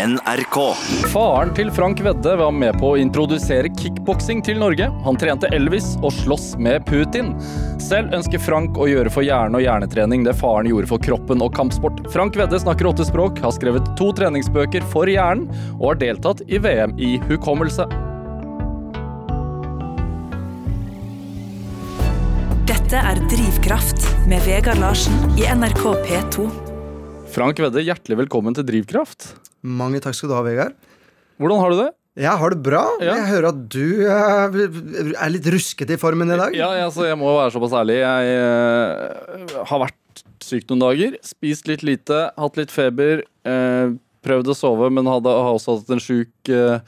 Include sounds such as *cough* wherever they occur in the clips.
NRK. Faren til Frank Vedde var med på å introdusere kickboksing til Norge. Han trente Elvis og sloss med Putin. Selv ønsker Frank å gjøre for hjerne og hjernetrening det faren gjorde for kroppen og kampsport. Frank Vedde snakker åtte språk, har skrevet to treningsbøker for hjernen og har deltatt i VM i hukommelse. Dette er Drivkraft med Vegard Larsen i NRK P2. Frank Vedde, hjertelig velkommen til Drivkraft. Mange takk skal du ha, Vegard. Hvordan har du det? Jeg har det bra. Ja. Jeg hører at du eh, er litt ruskete i formen i dag. Ja, altså, jeg må være såpass ærlig. Jeg uh, har vært syk noen dager. Spist litt lite, hatt litt feber. Uh, prøvd å sove, men hadde, har også hatt en sjuk uh,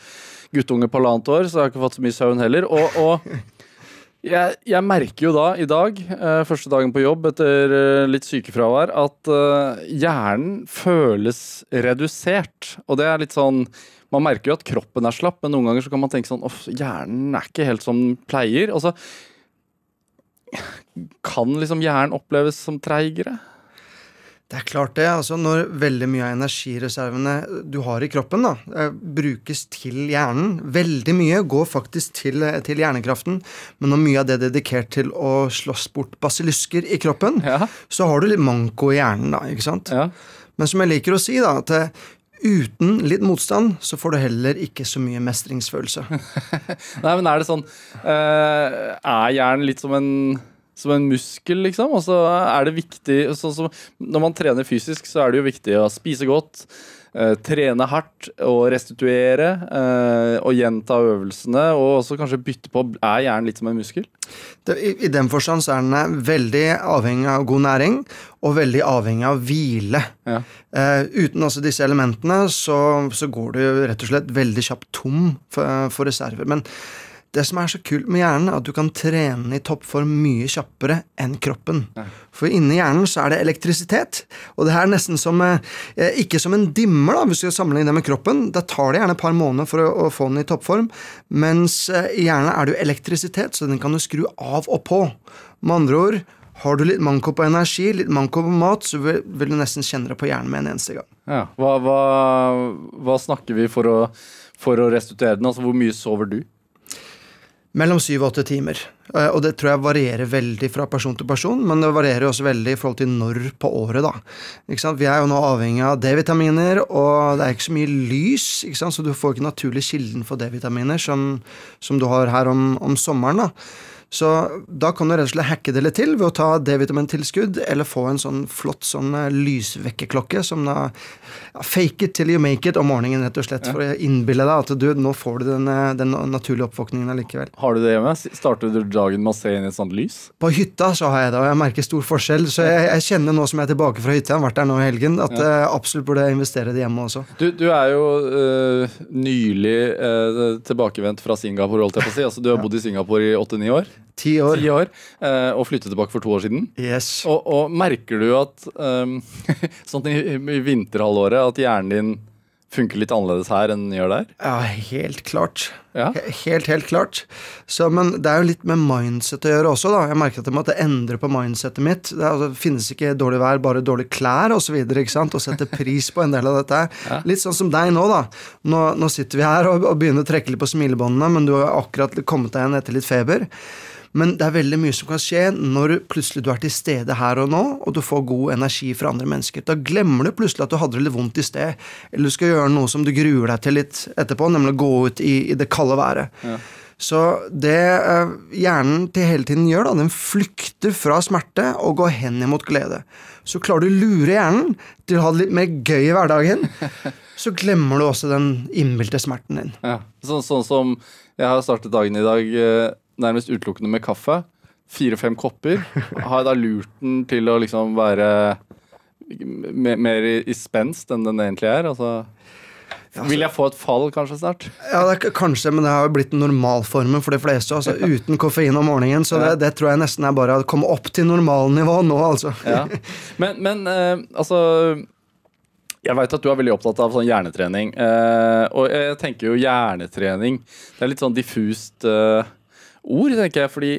guttunge på halvannet år, så jeg har ikke fått så mye søvn heller. Og, og jeg, jeg merker jo da i dag, eh, første dagen på jobb etter eh, litt sykefravær, at eh, hjernen føles redusert. Og det er litt sånn Man merker jo at kroppen er slapp, men noen ganger så kan man tenke sånn Uff, hjernen er ikke helt som den pleier. Og så kan liksom hjernen oppleves som treigere. Det er klart det. altså Når veldig mye av energireservene du har i kroppen, da, eh, brukes til hjernen Veldig mye går faktisk til, eh, til hjernekraften, men når mye av det er dedikert til å slåss bort basilusker i kroppen, Ja. så har du litt manko i hjernen, da. ikke sant? Ja. Men som jeg liker å si, da, at eh, uten litt motstand, så får du heller ikke så mye mestringsfølelse. *laughs* Nei, men er det sånn Er hjernen litt som en som en muskel, liksom. Og så er det viktig sånn som Når man trener fysisk, så er det jo viktig å spise godt, eh, trene hardt og restituere. eh, og gjenta øvelsene, og også kanskje bytte på. Er hjernen litt som en muskel? Det, i, I den forstand så er den eh, veldig avhengig av god næring, og veldig avhengig av hvile. Ja. Eh, uten også disse elementene så, så går du rett og slett veldig kjapt tom for, for reserver. Men det som er så kult med hjernen, er at du kan trene i toppform mye kjappere enn kroppen. For inni hjernen så er det elektrisitet. Og det her er nesten som eh, Ikke som en dimmer, da, hvis du skal sammenligne det med kroppen. Da tar det gjerne et par måneder for å, å få den i toppform. Mens eh, i hjernen er det jo elektrisitet, så den kan du skru av og på. Med andre ord, har du litt manko på energi, litt manko på mat, så vil, vil du nesten kjenne det på hjernen med en eneste gang. Ja. Hva, hva, hva snakker vi for å, for å restituere den? Altså, hvor mye sover du? Mellom syv og åtte timer. Eh, Og det tror jeg varierer veldig fra person til person, men det varierer også veldig i forhold til når på året, da. Vi er jo nå avhengig av D-vitaminer, og det er ikke så mye lys, så du får ikke naturlig kilden for D-vitaminer som, som du har her om, om sommeren, da. Så da kan du rett og slett hacke det litt til ved å ta D-vitamintilskudd, eller få en sånn flott sånn eh, lysvekkerklokke som da Fake it till you make it om morgenen, rett og slett, for å innbille deg at du, nå får du den, eh, den naturlige oppvåkningen allikevel. Har du det hjemme? Starter du dagen med å se inn i et sånt lys? På hytta så har jeg det, og jeg merker stor forskjell. Så jeg, jeg kjenner nå som jeg er tilbake fra hytta, jeg har vært der nå i helgen, at jeg absolutt burde investere det hjemme også. Du, du er jo øh, nylig øh, tilbakevendt fra Singapore, holdt jeg på å si. Altså, du har *laughs* bodd i Singapore i åtte-ni år. Ti år. Ti år øh, og flyttet tilbake for to år siden. Yes. Og, og merker du at *laughs* sånn i, i vinterhalvåret at hjernen din funker litt annerledes her enn den gjør der? Ja, helt klart. Ja. Helt, helt klart. Så, men det er jo litt med mindset å gjøre også, da. Jeg merker at jeg måtte endre på mindsetet mitt. Det, altså, det finnes ikke dårlig vær, bare dårlige klær osv. Å sette pris på en del av dette *laughs* Ja. Litt sånn som deg nå, da. Nå, nå sitter vi her og, og begynner å trekke litt på smilebåndene, men du har akkurat kommet deg igjen etter litt feber. Men det er veldig mye som kan skje når plutselig du er til stede her og nå, og du får god energi fra andre mennesker. Da glemmer du plutselig at du hadde det litt vondt i sted, eller du skal gjøre noe som du gruer deg til litt etterpå, nemlig å gå ut i, i det kalde været. Så det eh, hjernen til hele tiden gjør, da, den flykter fra smerte og går hen imot glede. Så klarer du å lure hjernen til å ha det litt mer gøy i hverdagen, *laughs* så glemmer du også den innbilte smerten din. Ja. Sånn, sånn som jeg har startet dagen i dag øh, nærmest utelukkende med kaffe. Fire-fem kopper. Har jeg da lurt den til å liksom være mer i, i spenst enn den egentlig er? Altså, vil jeg få et fall kanskje snart? Ja, det er kanskje, men det har jo blitt normalformen for de fleste. Altså Uten koffein om morgenen. Så det, det tror jeg nesten er bare å komme opp til normalnivå nå, altså. Ja. Men, men eh, altså Jeg veit at du er veldig opptatt av sånn hjernetrening. eh, og jeg tenker jo hjernetrening Det er litt sånn diffust eh, ord, tenker jeg, fordi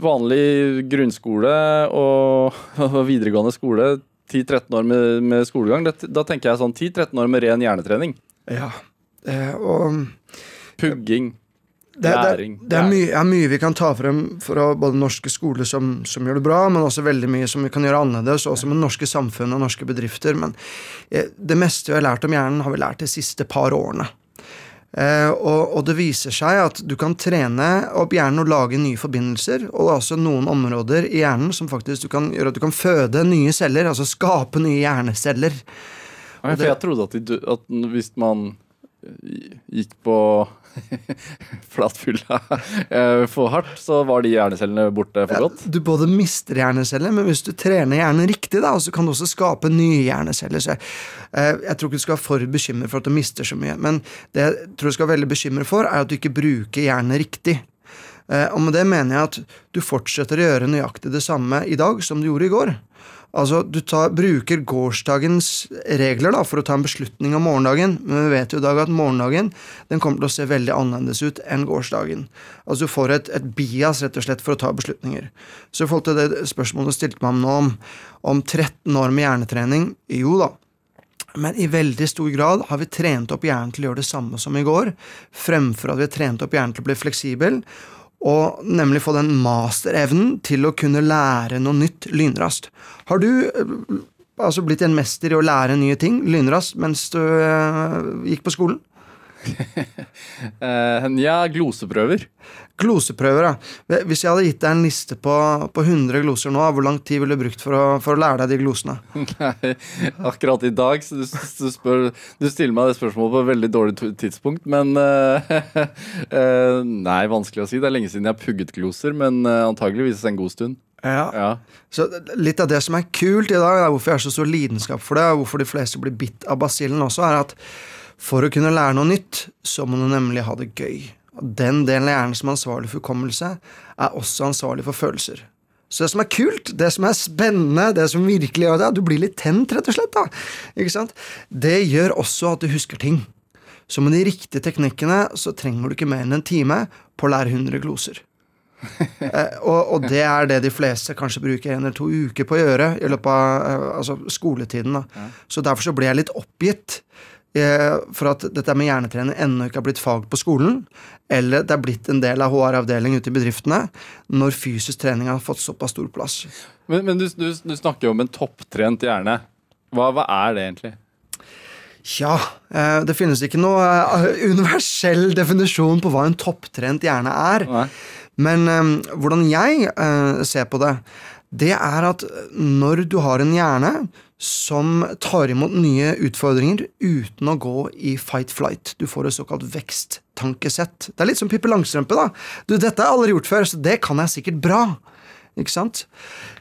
vanlig grunnskole og *laughs* videregående skole 10-13 år med, med skolegang. Det, da tenker jeg sånn 10-13 år med ren hjernetrening. Ja. Eh, og Pugging. det, det, Læring. det er, mye, er mye vi kan ta frem fra både norske skoler som, som gjør det bra, men også veldig mye som vi kan gjøre annerledes, også med norske samfunn og norske bedrifter. Men eh, det meste vi har lært om hjernen, har vi lært de siste par årene. Eh, og, og det viser seg at du kan trene opp hjernen og lage nye forbindelser. Og det er også noen områder i hjernen som faktisk du kan gjøre at du kan føde nye celler, altså skape nye hjerneceller. Ja, for jeg trodde at, de, at hvis man gikk på *laughs* flatfylla eh, for hardt, så var de hjernecellene borte for godt. Du både mister hjerneceller, men hvis du trener hjernen riktig, da, så kan du også skape nye hjerneceller. Så jeg, eh, jeg tror ikke du skal være for bekymret for at du mister så mye. Men det jeg tror du skal være veldig bekymret for, er at du ikke bruker hjernen riktig. Eh, Og med det mener jeg at du fortsetter å gjøre nøyaktig det samme i dag som du gjorde i går. Altså, Du tar, bruker gårsdagens regler da, for å ta en beslutning om morgendagen, men vi vet jo i dag at morgendagen den kommer til å se veldig annerledes ut enn gårsdagen. Altså Du får et, et bias rett og slett for å ta beslutninger. Så i forhold til det spørsmålet du stilte meg om nå, om, om 13 år med hjernetrening, jo da. Men i veldig stor grad har vi trent opp hjernen til å gjøre det samme som i går, fremfor at vi har trent opp hjernen til å bli fleksibel, og nemlig få den masterevnen til å kunne lære noe nytt lynraskt. Har du eh, altså blitt en mester i å lære nye ting lynraskt mens du eh, gikk på skolen? *laughs* Eh, ja, gloseprøver. Gloseprøver, ja. Hvis jeg hadde gitt deg en liste på, på 100 gloser nå, hvor lang tid ville du brukt for å, for å lære deg de glosene? *laughs* Nei, akkurat i dag så du, du, spør, du stiller meg det spørsmålet på et veldig dårlig tidspunkt, men uh, uh, *laughs* Nei, vanskelig å si. Det er lenge siden jeg har pugget gloser, men uh, antageligvis en god stund. Ja. Ja. Så litt av det som er kult i dag, er hvorfor jeg har så stor lidenskap for det, og hvorfor de fleste blir bitt av basillen også, er at for å kunne lære noe nytt, så må du nemlig ha det gøy. Den delen av hjernen som er ansvarlig for hukommelse, er også ansvarlig for følelser. Så det som er kult, det som er spennende, det som virkelig gjør det, du blir litt tent, rett og slett, da. Ikke sant? Det gjør også at du husker ting. Så med de riktige teknikkene så trenger du ikke mer enn en time på å lære 100 gloser. *laughs* Eh, og, og det er det de fleste kanskje bruker en eller to uker på å gjøre i løpet av eh, altså skoletiden. Da. Så derfor så ble jeg litt oppgitt for at dette med hjernetrening ennå ikke har blitt fag på skolen, eller det er blitt en del av HR-avdeling ute i bedriftene, når fysisk trening har fått såpass stor plass. Men, men du, du, du snakker jo om en topptrent hjerne. Hva, hva er det egentlig? Ja, eh, det finnes ikke noe eh, *laughs* universell definisjon på hva en topptrent hjerne er. Nei. Men eh, hvordan jeg eh, ser på det, det er at når du har en hjerne som tar imot nye utfordringer uten å gå i fight-flight, du får et såkalt veksttankesett. Det er litt som Pippi Langstrømpe, da. Du, dette har jeg aldri gjort før, så det kan jeg sikkert bra. Ikke sant?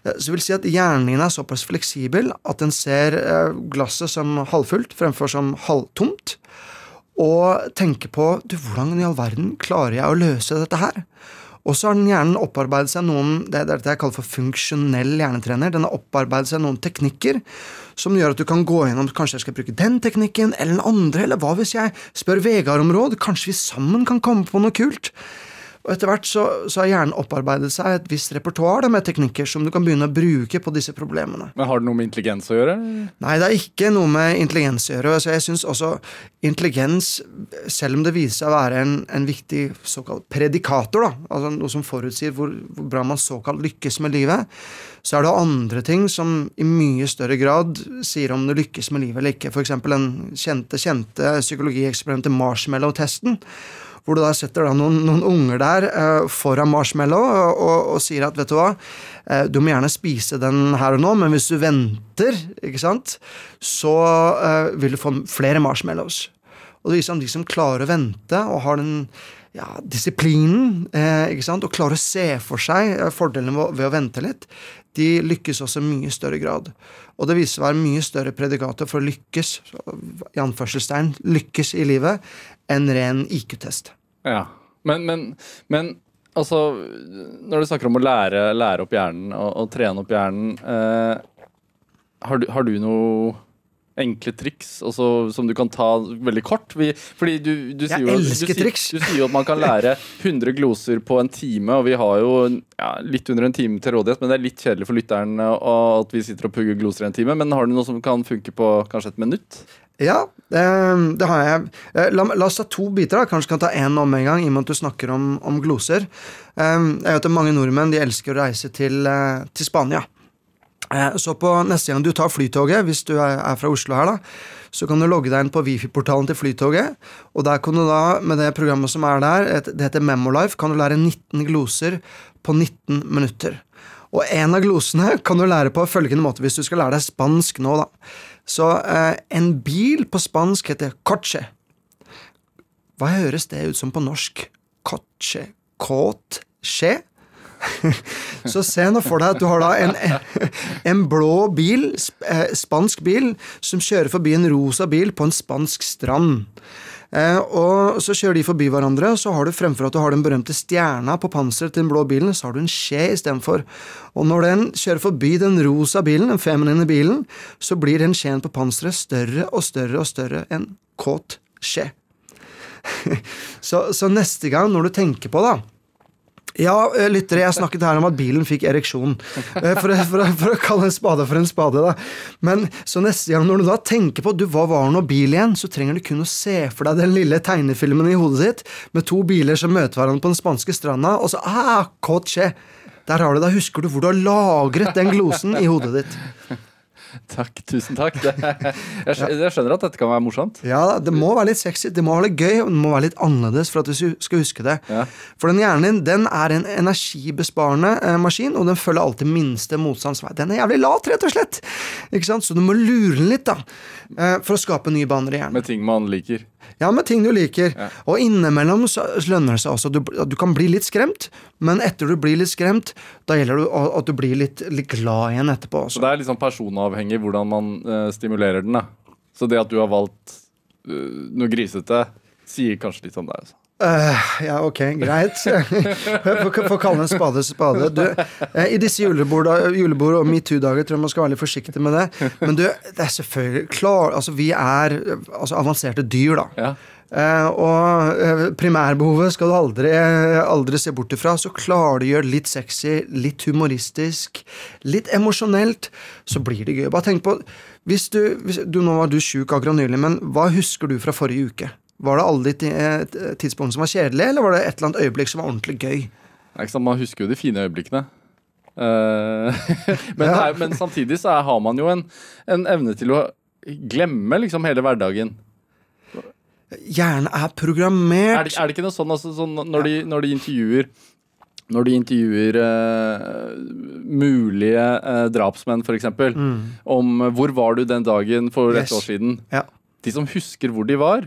Eh, Så det vil si at hjernen din er såpass fleksibel at den ser eh, glasset som halvfullt fremfor som halvtomt, og tenker på du, hvordan i all verden klarer jeg å løse dette her? Og så har den hjernen opparbeidet seg noen det er det jeg kaller for funksjonell hjernetrener. Den har opparbeidet seg noen teknikker som gjør at du kan gå gjennom Kanskje jeg skal bruke den teknikken eller den andre, eller hva hvis jeg spør Vegard om råd? Kanskje vi sammen kan komme på noe kult? Og etter hvert så, så har hjernen opparbeidet seg et visst repertoar med teknikker som du kan begynne å bruke på disse problemene. Men Har det noe med intelligens å gjøre? Nei, det er ikke noe med intelligens å gjøre. Så jeg synes også intelligens, selv om det viser seg å være en, en viktig såkalt predikator, da, altså noe som forutsier hvor, hvor bra man såkalt lykkes med livet, så er det andre ting som i mye større grad sier om du lykkes med livet eller ikke. F.eks. den kjente, kjente psykologieksperimentet Marshmallow-testen. Hvor du da setter da noen, noen unger der eh, foran marshmallow og, og, og sier at vet du hva, eh, du må gjerne spise den her og nå, men hvis du venter, ikke sant, så eh, vil du få flere marshmallows. Og det viser om de som klarer å vente og har den ja, disiplinen eh, ikke sant, og klarer å se for seg eh, fordelene ved å vente litt, de lykkes også i mye større grad. Og det viser seg å være mye større predikater for å lykkes i anførselstegn, lykkes i livet enn ren IQ-test. Ja. Men, men, men altså Når du snakker om å lære, lære opp hjernen og, og trene opp hjernen eh, har, du, har du noe enkle triks også, som du kan ta veldig kort? Vi, fordi du, du, sier jo, du, triks. Du sier jo at man kan lære 100 gloser på en time, og vi har jo ja, litt under en time til rådighet, men det er litt kjedelig for lytteren at vi sitter og pugger gloser i en time. Men har du noe som kan funke på kanskje et minutt? Ja, det, det har jeg. Eh, La, la oss ta to biter. da Kanskje kan ta én om en gang, i og med at du snakker om, om gloser. Eh, Jeg vet at Mange nordmenn de elsker å reise til, eh, til Spania. Eh, Så på neste gang du tar flytoget, hvis du er fra Oslo her, da, så kan du logge deg inn på Wifi-portalen til Flytoget. Og der kan du da, med det programmet som er der, det heter Memolife, kan du lære 19 gloser på 19 minutter. Og en av glosene *laughs* kan du lære på følgende måte hvis du skal lære deg spansk nå, da. Så eh, en bil på spansk heter coche. Hva høres det ut som på norsk? Coche. Kåt. Skje? *laughs* Så se nå for deg at du har da en, en blå bil, eh, spansk bil, som kjører forbi en rosa bil på en spansk strand. Eh, og så kjører de forbi hverandre, så har du fremfor at du har den berømte stjerna på panseret til den blå bilen, så har du en skje istedenfor. Og når den kjører forbi den rosa bilen, den feminine bilen, så blir den skjeen på panseret større og større og større enn kåt skje. *laughs* så, så neste gang når du tenker på da ja, eh, lyttere, jeg snakket her om at bilen fikk ereksjon. Eh, For, for, for å kalle en spade for en spade, da. Men så neste gang når du da tenker på du, hva var nå bil igjen, så trenger du kun å se for deg den lille tegnefilmen i hodet ditt med to biler som møter hverandre på den spanske stranda, og så ah, kåt. Der har du. Da husker du hvor du har lagret den glosen i hodet ditt. *laughs* Takk, tusen takk. Det, jeg, skj- jeg skjønner at dette kan være morsomt. Ja, Det må være litt sexy, det må være litt gøy, og det må være litt annerledes for at du skal huske det. Ja. For den hjernen din den er en energibesparende eh, maskin, og den følger alltid minste motstands vei. Den er jævlig lat, rett og slett. Ikke sant? Så du må lure den litt, da. eh, for å skape nye baner i hjernen. Med ting man liker. Ja, med ting du liker. Ja. Og innimellom så lønner det seg også. Du, du kan bli litt skremt, men etter du blir litt skremt, da gjelder det at du blir litt, litt glad igjen etterpå Så det er sånn personavhengig hvordan man uh, stimulerer den. da Så det at du har valgt uh, noe grisete, sier kanskje litt om deg. Altså. Eh, ja, ok, greit. *laughs* Få kalle en spade spade. Du, uh, I disse julebord, julebord og metoo-dager tror jeg man skal være litt forsiktig med det. Men du, det er selvfølgelig klar, altså Vi er altså, avanserte dyr, da. Ja. Uh, og eh, primærbehovet skal du aldri, aldri se bort ifra. Så klarer du å gjøre det litt sexy, litt humoristisk, litt emosjonelt, så blir det gøy. Bare tenk på hvis du, hvis, du Nå var du sjuk akkurat nylig, men hva husker du fra forrige uke? Var det alle de eh, tidspunktene som var kjedelige, eller var det et eller annet øyeblikk som var ordentlig gøy? Sant, Man husker jo de fine øyeblikkene. Eh, *laughs* men, Ja. det er, men samtidig så har man jo en, en evne til å glemme liksom hele hverdagen. Hjernen er programmert. Er det, er det ikke noe sånn, altså, sånn når, de, når de intervjuer når de intervjuer eh, mulige eh, drapsmenn, f.eks., Mm. om hvor var du den dagen for Yes. et år siden Ja. De som husker hvor de var,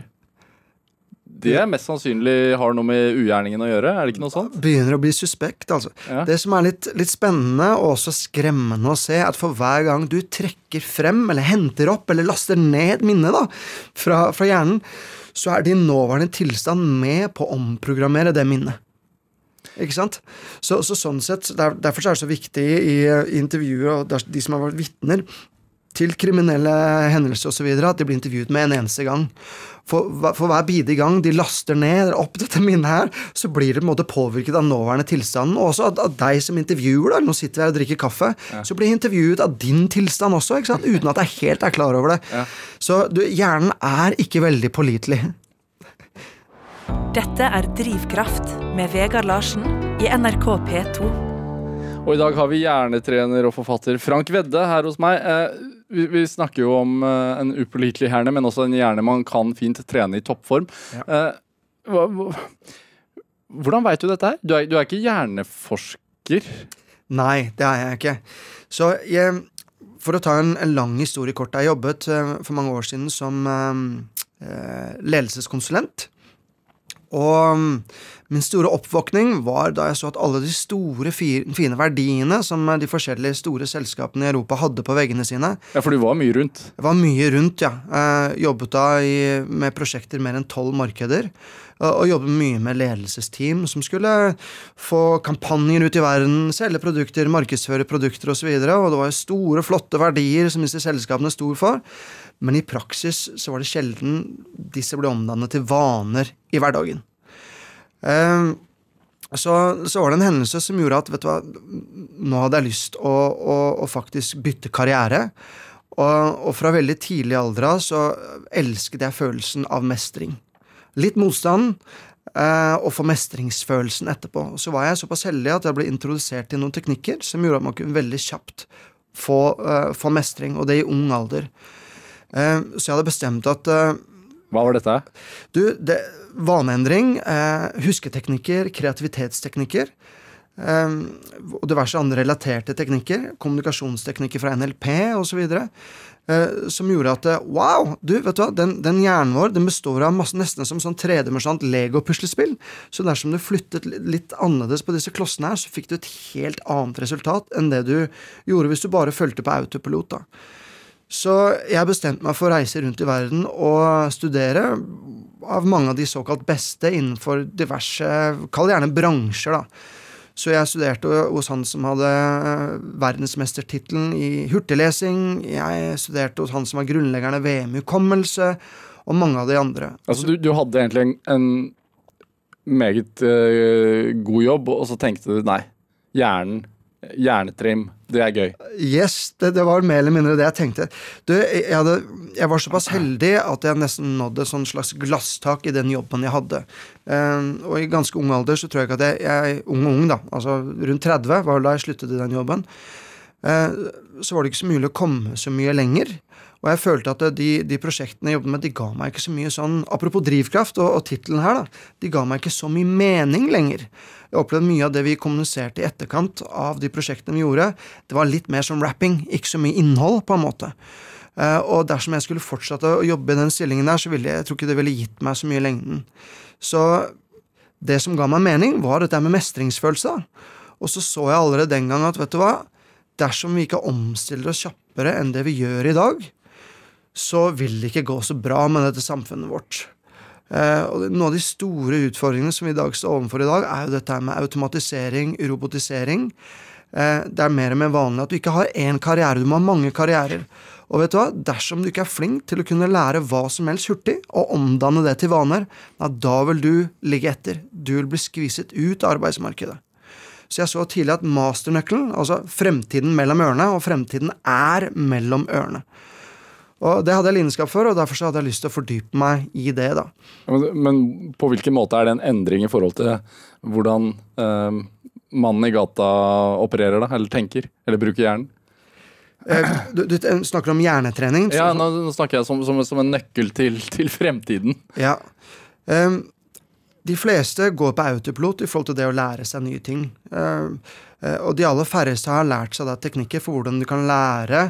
det er mest sannsynlig har noe med ugjerningen å gjøre. Er det ikke noe sånt? begynner å bli suspekt. altså. Ja. Det som er litt, litt spennende og også skremmende å se, at for hver gang du trekker frem, eller henter opp, eller laster ned minnet da, fra, fra hjernen, så er din nåværende tilstand med på å omprogrammere det minnet. Ikke sant? Så, så sånn sett, der, Derfor så er det så viktig i, i intervjuet og de som har vært vitner til kriminelle hendelser osv., at de blir intervjuet med en eneste gang. For, for hver bidige gang de laster ned eller opp dette minnet her, så blir det på en måte påvirket av nåværende tilstanden. Og også av, deg som intervjuer, da. Nå sitter vi her og drikker kaffe. Så blir jeg intervjuet av din tilstand også, ikke sant? uten at jeg helt er klar over det. Ja. Så du, hjernen er ikke veldig pålitelig. Dette er Drivkraft med Vegard Larsen i NRK P2. Og i dag har vi hjernetrener og forfatter Frank Vedde her hos meg. Vi, vi snakker jo om uh, en upålitelig hjerne, men også en hjerne man kan fint trene i toppform. Ja. Uh, hva, hva, hvordan veit du dette her? Du er, du er ikke hjerneforsker. Nei, det er jeg ikke. Så jeg, for å ta en, en lang historie kort. Jeg jobbet uh, for mange år siden som ledelseskonsulent. Og mm, min store oppvåkning var da jeg så at alle de store, fine verdiene som eh, de forskjellige store selskapene i Europa hadde på veggene sine, Ja, for du var mye rundt. Jeg var mye rundt, ja. Eh, jobbet da i, med prosjekter mer enn tolv markeder. Og, jobbet mye med ledelsesteam som skulle få kampanjer ut i verden, selge produkter, markedsføre produkter osv. Og, så og det var jo store, flotte verdier som disse selskapene sto for. Men i praksis så var det sjelden disse ble omdannet til vaner i hverdagen. Eh, så, så, var det en hendelse som gjorde at vet du hva, nå hadde jeg lyst å, å, å faktisk bytte karriere. Og, og, fra veldig tidlig alder av så elsket jeg følelsen av mestring. Litt motstand, eh, og få mestringsfølelsen etterpå. Så var jeg såpass heldig at jeg ble introdusert til noen teknikker som gjorde at man kunne veldig kjapt få, eh, få mestring, og det i ung alder. Eh, så jeg hadde bestemt at eh, Hva var dette? Du, det, vaneendring, eh, husketeknikker, kreativitetsteknikker. Um, og diverse andre relaterte teknikker. Kommunikasjonsteknikker fra NLP osv. Uh, som gjorde at wow, du, vet du hva, den, den hjernen vår den består av masse, nesten som sånn tredimensjonalt Lego-puslespill. Så dersom du flyttet litt annerledes på disse klossene her, så fikk du et helt annet resultat enn det du gjorde hvis du bare fulgte på autopilot. da. Så jeg bestemte meg for å reise rundt i verden og studere av mange av de såkalt beste innenfor diverse, kall det gjerne bransjer. da så jeg studerte hos han som hadde eh, verdensmestertittelen i hurtiglesing. Jeg studerte hos han som var grunnleggeren av VM-hukommelse, og mange av de andre. Altså, du, du hadde egentlig en, en meget uh, god jobb, og så tenkte du nei, hjernen Hjernetrim. Det er gøy. Yes, det, det, var mer eller mindre det jeg tenkte. Du, jeg, hadde, jeg, var såpass heldig at jeg nesten nådde et slags glasstak i den jobben jeg hadde. Um, og i ganske ung alder så tror jeg ikke at jeg, jeg Ung og ung, da. Altså rundt 30 var da jeg sluttet i den jobben. Uh, så var det ikke så mulig å komme så mye lenger. Og jeg følte at de, de, prosjektene jeg jobbet med, de ga meg ikke så mye sånn Apropos drivkraft og, og tittelen her, da. De ga meg ikke så mye mening lenger. Jeg opplevde mye av det vi kommuniserte i etterkant av de prosjektene vi gjorde. Det var litt mer som rapping, ikke så mye innhold, på en måte. Uh, og dersom jeg skulle fortsette å jobbe i den stillingen der, så ville jeg, jeg tror ikke det ville gitt meg så mye i lengden. Så det som ga meg mening, var dette med mestringsfølelse. Og så så jeg allerede den gang at vet du hva, dersom vi ikke omstiller oss kjappere enn det vi gjør i dag, så vil det ikke gå så bra med dette samfunnet vårt. Eh, og Noen av de store utfordringene som vi i dag står overfor i dag, er jo dette med automatisering, robotisering. Eh, det er mer og mer vanlig at du ikke har én karriere, du må ha mange karrierer. Og vet du hva, dersom du ikke er flink til å kunne lære hva som helst hurtig, og omdanne det til vaner, da vil du ligge etter. Du vil bli skviset ut av arbeidsmarkedet. Så jeg så tidlig at masternøkkelen, altså fremtiden mellom ørene, og fremtiden er mellom ørene. Og Det hadde jeg lidenskap for, og derfor så hadde jeg lyst til å fordype meg i det. da. Men, men på hvilken måte er det en endring i forhold til hvordan eh, mannen i gata opererer, da, eller tenker, eller bruker hjernen? Eh, du, du, snakker om hjernetrening? Ja, nå, nå snakker jeg som, som, som, en nøkkel til, til fremtiden. Ja. Um, de fleste går på autopilot i forhold til det å lære seg nye ting. Uh, uh, og de aller færreste har lært seg da teknikker for hvordan du kan lære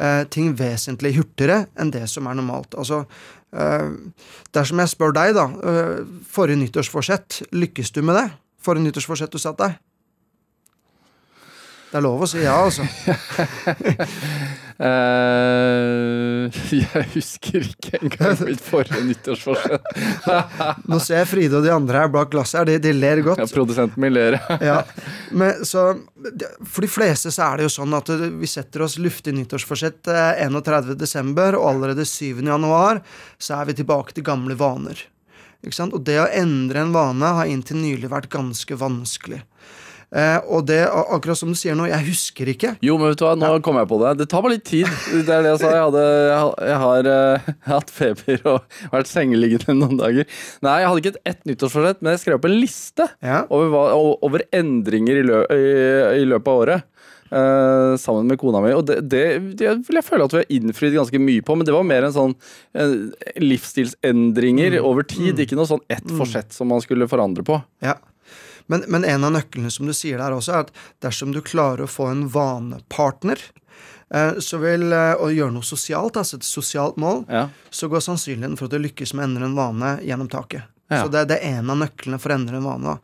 eh, ting vesentlig hurtigere enn det som er normalt. Altså, eh, dersom jeg spør deg, da, eh, forrige nyttårsforsett, lykkes du med det? Forrige nyttårsforsett du satte deg? Det er lov å si ja, altså. *laughs* uh, *laughs* jeg husker ikke engang mitt forrige nyttårsforsett. *laughs* Nå ser jeg Fride og de andre her bak glasset her, de, de ler godt. Ja, Produsenten min ler. *laughs* ja. Men, så, for de fleste så er det jo sånn at vi setter oss luftig nyttårsforsett 31.12., eh, og allerede 7.1 så er vi tilbake til gamle vaner. Og det å endre en vane har inntil nylig vært ganske vanskelig. Eh, og det, akkurat som du sier nå, jeg husker ikke. Jo, men vet du hva, nå ja. kom jeg på det. Det tar bare litt tid. Det er det jeg sa. Jeg, hadde, jeg har uh, hatt feber og vært sengeliggende noen dager. Nei, jeg hadde ikke et ett nyttårsforsett, men jeg skrev opp en liste ja. over, over, endringer i, lø, i, i, løpet av året. Uh, sammen med kona mi. Og det, det, det, vil jeg føle at vi har innfridd ganske mye på, men det var mer en sånn uh, livsstilsendringer mm. over tid, mm. ikke noe sånn ett mm. forsett som man skulle forandre på. Ja. Men, men, en av nøklene som du sier der også, er at dersom du klarer å få en vanepartner, eh, så vil, eh, å gjøre noe sosialt, altså et sosialt mål, ja. så går sannsynligheten for at du lykkes med å endre en vane gjennom taket. Ja. Så det, det, er en av nøklene for å endre en vane.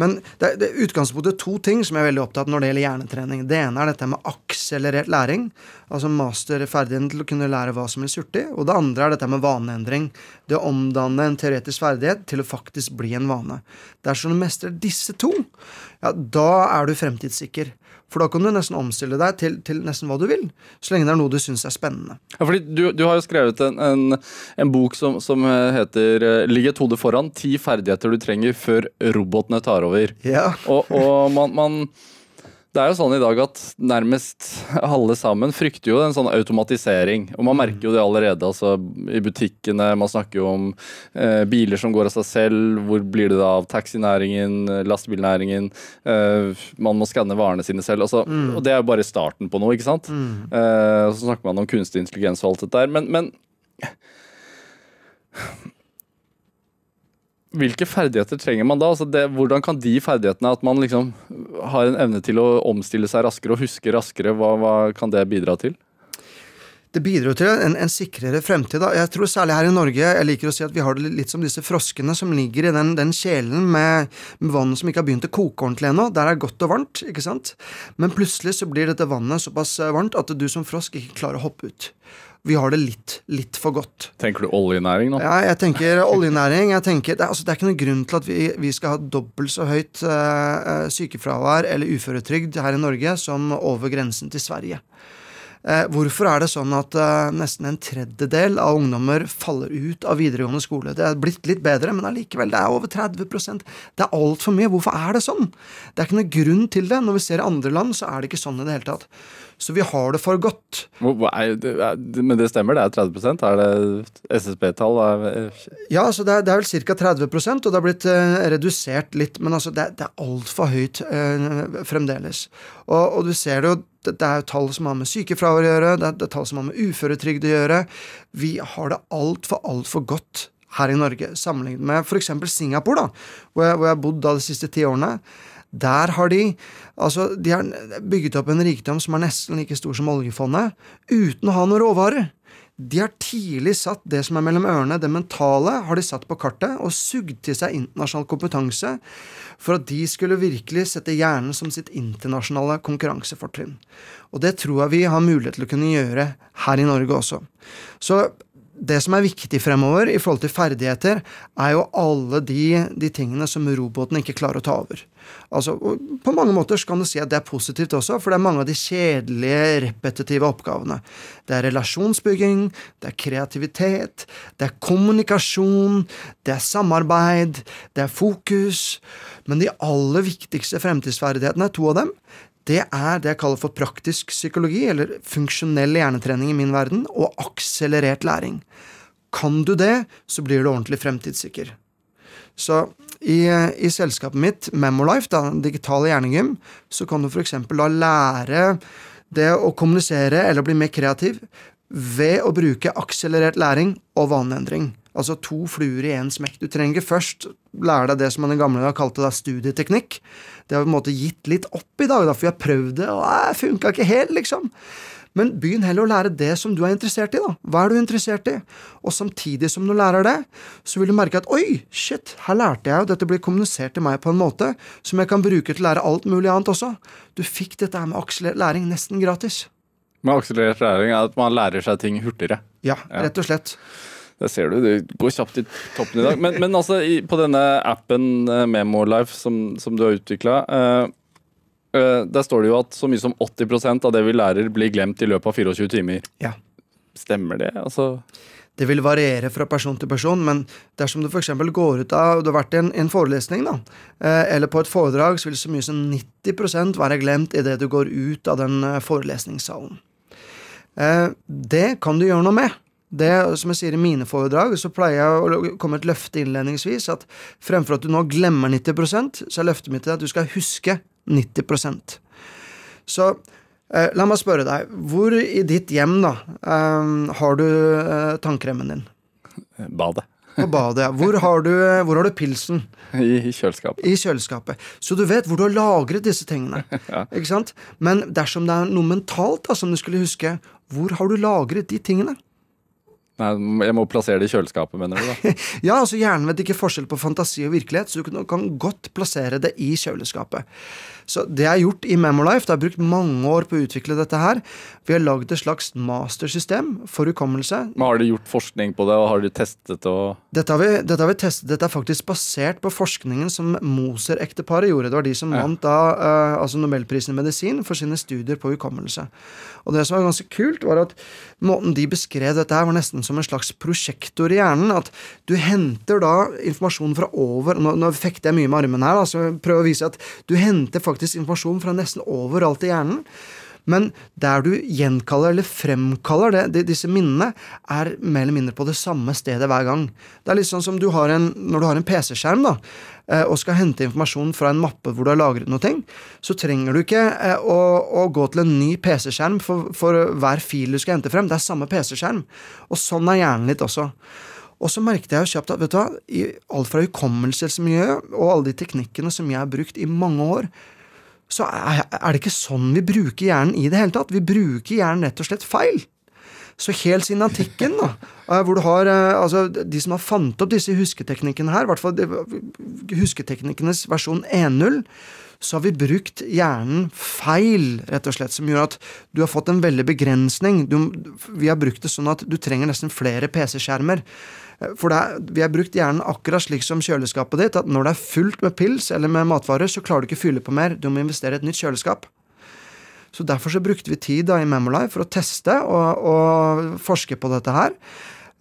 Men det, det er utgangspunktet to ting som jeg er veldig opptatt når det gjelder hjernetrening. Det ene er dette med akselerert læring, altså masterferdigheten til å kunne lære hva som helst hurtig. Og det andre er dette med vaneendring. Det å omdanne en teoretisk ferdighet til å faktisk bli en vane. Dersom du mestrer disse to, ja, da er du fremtidssikker. For da kan du nesten omstille deg til, til nesten hva du vil, så lenge det er noe du syns er spennende. Ja, fordi du, du har jo skrevet en, en, en bok som, som heter eh, 'Ligg et hode foran ti ferdigheter du trenger før robotene tar over'. Ja. Og, og man, man det er jo sånn i dag at nærmest alle sammen frykter jo en sånn automatisering. Og man merker jo det allerede altså, i butikkene. Man snakker jo om eh, biler som går av seg selv. Hvor blir det da av taxinæringen, lastebilnæringen? Eh, man må skanne varene sine selv. Altså, mm. Og det er jo bare starten på noe, ikke sant? Mm. Eh, så snakker man om kunstig intelligens og alt dette der. Men, men hvilke ferdigheter trenger man da? Altså det, hvordan kan de ferdighetene, at man liksom har en evne til å omstille seg raskere og huske raskere, hva, hva kan det bidra til? Det bidrar til en, en sikrere fremtid. Da. Jeg tror særlig her i Norge jeg liker å si at vi har det litt som disse froskene som ligger i den, den kjelen med, vann som ikke har begynt å koke ordentlig ennå. Der er det godt og varmt, ikke sant? Men plutselig så blir dette vannet såpass varmt at du som frosk ikke klarer å hoppe ut vi har det litt, litt for godt. Tenker du oljenæring nå? Ja, jeg tenker oljenæring. Jeg tenker, det, er, altså, det er ikke noen grunn til at vi, vi skal ha dobbelt så høyt uh, sykefravær eller uføretrygd her i Norge som over grensen til Sverige. Eh, hvorfor er det sånn at eh, nesten en tredjedel av ungdommer faller ut av videregående skole? Det er blitt litt bedre, men allikevel, det er over 30% Det er altfor mye. Hvorfor er det sånn? Det er ikke noen grunn til det. Når vi ser andre land, så er det ikke sånn i det hele tatt. Så vi har det for godt. Men det stemmer, det er 30% Er det SSB-tall? Ja, altså det er, det er vel ca. 30% og det har blitt redusert litt. Men altså det, det er altfor høyt fremdeles. Og, og, du ser det jo det, er jo tall som har med sykefravær å gjøre, det er tall som har med uføretrygd å gjøre. Vi har det altfor, altfor godt her i Norge, sammenlignet med f.eks. Singapore, da, hvor jeg, hvor jeg har bodd da de siste ti årene. Der har de altså de har bygget opp en rikdom som er nesten like stor som oljefondet, uten å ha noen råvarer. De har tidlig satt det som er mellom ørene, det mentale, har de satt på kartet og sugd til seg internasjonal kompetanse for at de skulle virkelig sette hjernen som sitt internasjonale konkurransefortrinn. Og det tror jeg vi har mulighet til å kunne gjøre her i Norge også. Så det som er viktig fremover i forhold til ferdigheter, er jo alle de, de tingene som roboten ikke klarer å ta over. Altså, På mange måter kan du si at det er positivt også, for det er mange av de kjedelige, repetitive oppgavene. Det er relasjonsbygging, det er kreativitet, det er kommunikasjon, det er samarbeid, det er fokus. Men de aller viktigste fremtidsferdighetene, to av dem, det er det jeg kaller for praktisk psykologi, eller funksjonell hjernetrening i min verden, og akselerert læring. Kan du det, så blir du ordentlig fremtidssikker. Så i, i selskapet mitt, Memolife, da, digitale hjernegym, så kan du f.eks. da lære det å kommunisere eller bli mer kreativ ved å bruke akselerert læring og vaneendring. Altså to fluer i én smekk. Du trenger først lære deg det som man i gamle dager kalte da studieteknikk. Det har vi på en måte gitt litt opp i dag, da, for vi har prøvd det, og det funka ikke helt, liksom. Men begynn heller å lære det som du er interessert i. da. Hva er du interessert i? Og samtidig som du lærer det, så vil du merke at oi, shit, her lærte jeg jo, dette blir kommunisert til meg på en måte som jeg kan bruke til å lære alt mulig annet også. Du fikk dette her med akselerert læring nesten gratis. Med akselerert læring er at man lærer seg ting hurtigere? Ja, rett og slett. Det ser du, det går kjapt i toppen i dag. Men, men altså, i, på denne appen uh, MemoLife som, som du har utvikla, uh, uh, eh, der står det jo at så mye som 80% av det vi lærer, blir glemt i løpet av 24 timer. Ja. Stemmer det? Altså det vil variere fra person til person, men dersom du f.eks. går ut av Du har vært i en, en forelesning, da, eller på et foredrag, så vil så mye som 90% være glemt idet du går ut av den forelesningssalen. Det kan du gjøre noe med. Det, som jeg sier i mine foredrag, så pleier jeg å komme et løfte innledningsvis at fremfor at du nå glemmer 90% så er løftet mitt til at du skal huske 90% Så eh, la meg spørre deg, hvor i ditt hjem da eh, har du eh, tannkremen din? Badet. På badet, ja. Hvor har du, hvor har du pilsen? I, I, kjøleskapet. I kjøleskapet. Så du vet hvor du har lagret disse tingene. *laughs* ja. Ikke sant? Men dersom det er noe mentalt da, som du skulle huske, hvor har du lagret de tingene? Nei, jeg må plassere det i kjøleskapet, mener du? da? *laughs* Ja, altså Hjernen vet ikke forskjell på fantasi og virkelighet, så du kan, godt plassere det i kjøleskapet. Så det jeg har gjort i Memolife. Det har brukt mange år på å utvikle dette her. Vi har lagd et slags mastersystem for hukommelse. Men Har dere gjort forskning på det, og har dere testet og... Dette har, vi, dette har vi testet. Dette er faktisk basert på forskningen som Moser-ekteparet gjorde. Det var de som Ja. vant da, uh, altså Nobelprisen i medisin for sine studier på hukommelse. Og det som var ganske kult, var at måten de beskrev dette her, var nesten som en slags prosjektor i hjernen. At du henter da informasjon fra over Nå, nå fekter jeg mye med armene her, da, så prøv å vise at du henter faktisk informasjon fra nesten overalt i hjernen. Men der du gjenkaller eller fremkaller det, de, disse minnene, er mer eller mindre på det samme stedet hver gang. Det er litt sånn som du en, når du har en PC-skjerm da, eh, og skal hente informasjon fra en mappe hvor du har lagret noe, så trenger du ikke eh, å, å gå til en ny PC-skjerm for, for hver fil du skal hente frem. Det er samme PC-skjerm. Og sånn er hjernen litt også. Og så merket jeg jo kjapt at vet du hva, i alt fra hukommelsesmiljøet og alle de teknikkene som jeg har brukt i mange år, så er det ikke sånn vi bruker hjernen i det hele tatt. Vi bruker hjernen rett og slett feil. Så helt siden antikken, da, *laughs* eh, hvor du har eh, altså, de som har fant opp disse husketeknikkene her, i hvert fall husketeknikkenes versjon 1.0, så har vi brukt hjernen feil, rett og slett, som gjør at du har fått en veldig begrensning. Du, vi har brukt det sånn at du trenger nesten flere PC-skjermer. For er, vi har brukt hjernen akkurat slik som kjøleskapet ditt, at når det er fullt med pils eller med matvarer, så klarer du ikke å fylle på mer. Du må investere i et nytt kjøleskap. Så derfor så brukte vi tid da i Memolife for å teste og, og forske på dette her.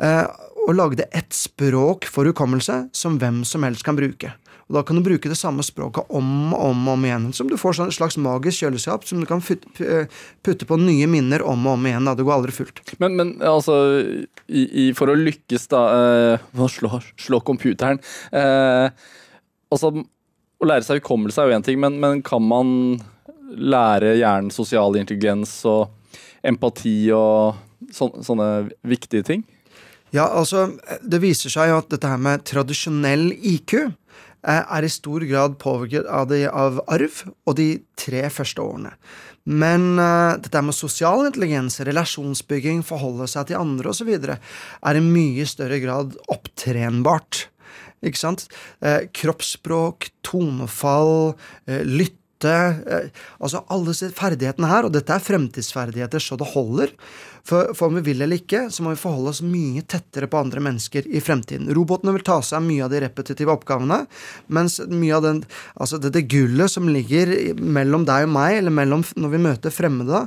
Eh, og lagde ett språk for hukommelse som hvem som helst kan bruke. Og Da kan du bruke det samme språket om og om, om igjen. Som du får sånn et slags magisk kjøleskap som du kan putte på nye minner om og om igjen. Da. Det går aldri fullt. Men, men altså, i, i, for å lykkes, da eh, *laughs* Å slå, slå computeren eh, Altså, å lære seg hukommelse er jo én ting, men, men kan man lære hjernen sosial intelligens og empati og så, sånne viktige ting? Ja, altså, det viser seg jo at dette her med tradisjonell IQ er i stor grad påvirket av, de, av arv og de tre første årene. Men uh, dette med sosial intelligens, relasjonsbygging, forholde seg til andre osv. er i mye større grad opptrenbart. Ikke sant? Eh, kroppsspråk, tonefall, eh, lytte eh, Altså alle ferdighetene her, og dette er fremtidsferdigheter så det holder. For, for om vi vil eller ikke, så må vi forholde oss mye tettere på andre mennesker i fremtiden. Robotene vil ta seg av mye av de repetitive oppgavene, mens mye av den, altså det, det gullet som ligger mellom deg og meg, eller mellom når vi møter fremmede,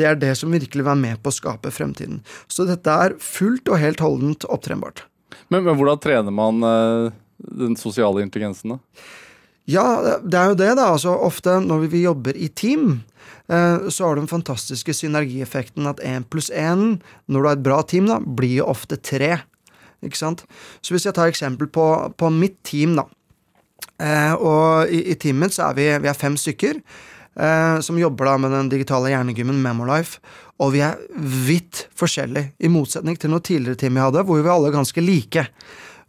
det er det som virkelig vil være med på å skape fremtiden. Så dette er fullt og helt holdent opptrenbart. Men, men hvordan trener man eh, den sosiale intelligensen, da? Ja, det er jo det, da. Altså, ofte når vi jobber i team, eh, så har du den fantastiske synergieffekten at én pluss én, når du har et bra team, da, blir jo ofte tre. Ikke sant? Så hvis jeg tar eksempel på, på mitt team, da. Eh, og i, i teamet så er vi, vi er fem stykker. eh, som jobber da med den digitale hjernegymmen Memolife. Og vi er vidt forskjellige, i motsetning til noe tidligere team vi hadde, hvor vi alle er ganske like.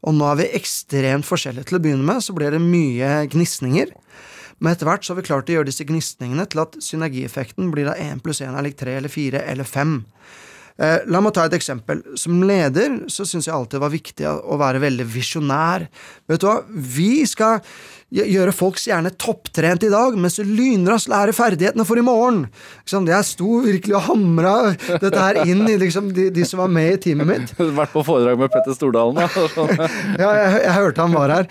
Og nå er vi ekstremt forskjellige. Til å begynne med så blir det mye gnisninger. Men etter hvert så har vi klart å gjøre disse gnisningene til at synergieffekten blir da 1 pluss 1 er lik 3 eller 4 eller 5. Eh, la meg ta et eksempel. Som leder så syns jeg alltid det var viktig å være veldig visjonær. Vet du hva, vi skal gjøre folks hjerne topptrent i dag, mens du lynraskt lærer ferdighetene for i morgen. Liksom, jeg sto virkelig og hamra dette her inn i liksom, de, de som var med i teamet mitt. Du Vært på foredrag med Petter Stordalen, da. *laughs* Ja, jeg, jeg hørte han var her.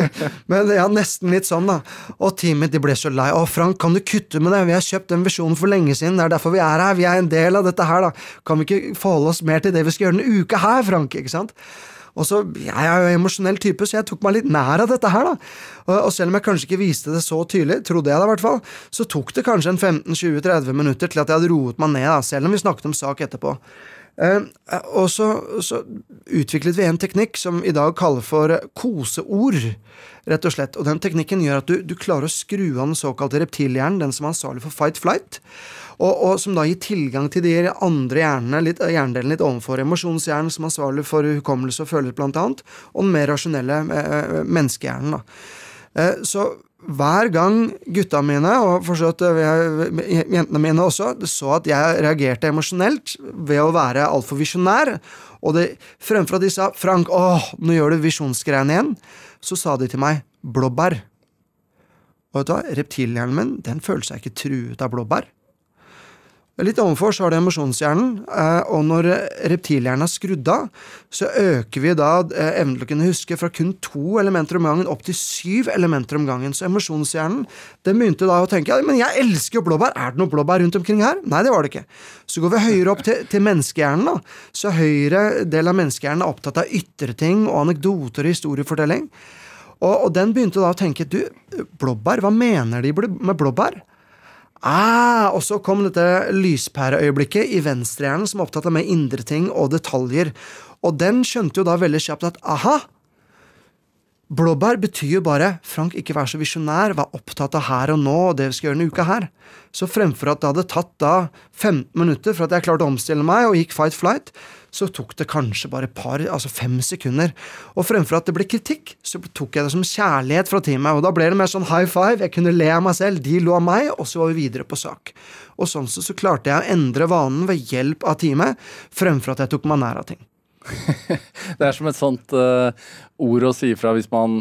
*laughs* Men ja, nesten litt sånn, da. Og teamet de ble så lei. Å, Frank, kan du kutte med det? Vi har kjøpt den visjonen for lenge siden. Det er derfor vi er her. Vi er en del av dette her, da. Kan vi ikke forholde oss mer til det vi skal gjøre denne uka her, Frank? Ikke sant? Og så, Jeg er jo emosjonell type, så jeg tok meg litt nær av dette her. da. Og selv om jeg kanskje ikke viste det så tydelig, trodde jeg det i hvert fall, så tok det kanskje en 15-20-30 minutter til at jeg hadde roet meg ned, da, selv om vi snakket om sak etterpå. Eh, og så, så utviklet vi en teknikk som i dag kaller for koseord, rett og slett. Og den teknikken gjør at du, du klarer å skru av den såkalte reptilhjernen, den som er ansvarlig for fight-flight, og, og som da gir tilgang til de andre hjernene, litt, hjernedelen litt ovenfor. Emosjonshjernen som er ansvarlig for hukommelse og følelse, blant annet, og den mer rasjonelle eh, menneskehjernen. da. Eh, Så hver gang gutta mine, og for så vidt eh, jentene mine også, så at jeg reagerte emosjonelt ved å være altfor visjonær, og det, fremfor at de sa 'Frank, åh, nå gjør du visjonsgreiene igjen', så sa de til meg 'blåbær'. Og vet du hva, reptilhjernen min den føler seg ikke truet av blåbær. Litt ovenfor så har du emosjonshjernen, eh, og når reptilhjernen er skrudd av, så øker vi da eh, evnen til å kunne huske fra kun to elementer om gangen opp til syv elementer om gangen. Så emosjonshjernen den begynte da å tenke ja, men jeg elsker jo blåbær, er det noe blåbær rundt omkring her? Nei, det var det ikke. Så går vi høyere opp til, til menneskehjernen, da. Så høyre del av menneskehjernen er opptatt av ytre ting og anekdoter og historiefortelling. Og, og den begynte da å tenke du, blåbær, hva mener de med blåbær? Ah, og så kom dette lyspæreøyeblikket i venstrehjernen som er opptatt av mer indre ting og detaljer. Og den skjønte jo da veldig kjapt at aha, Blåbær betyr jo bare Frank, ikke vær så visjonær, vær opptatt av her og nå og det vi skal gjøre denne uka her. Så fremfor at det hadde tatt da 15 minutter for at jeg klarte å omstille meg og gikk fight flight, så tok det kanskje bare par, altså fem sekunder. Og fremfor at det ble kritikk, så tok jeg det som kjærlighet fra teamet. Og da ble det mer sånn high five, jeg kunne le av meg selv, de lo av meg, og så var vi videre på sak. Og sånn så, så klarte jeg å endre vanen ved hjelp av teamet, fremfor at jeg tok meg nær av ting. *laughs* det er som et sånt uh, ord å si fra hvis man,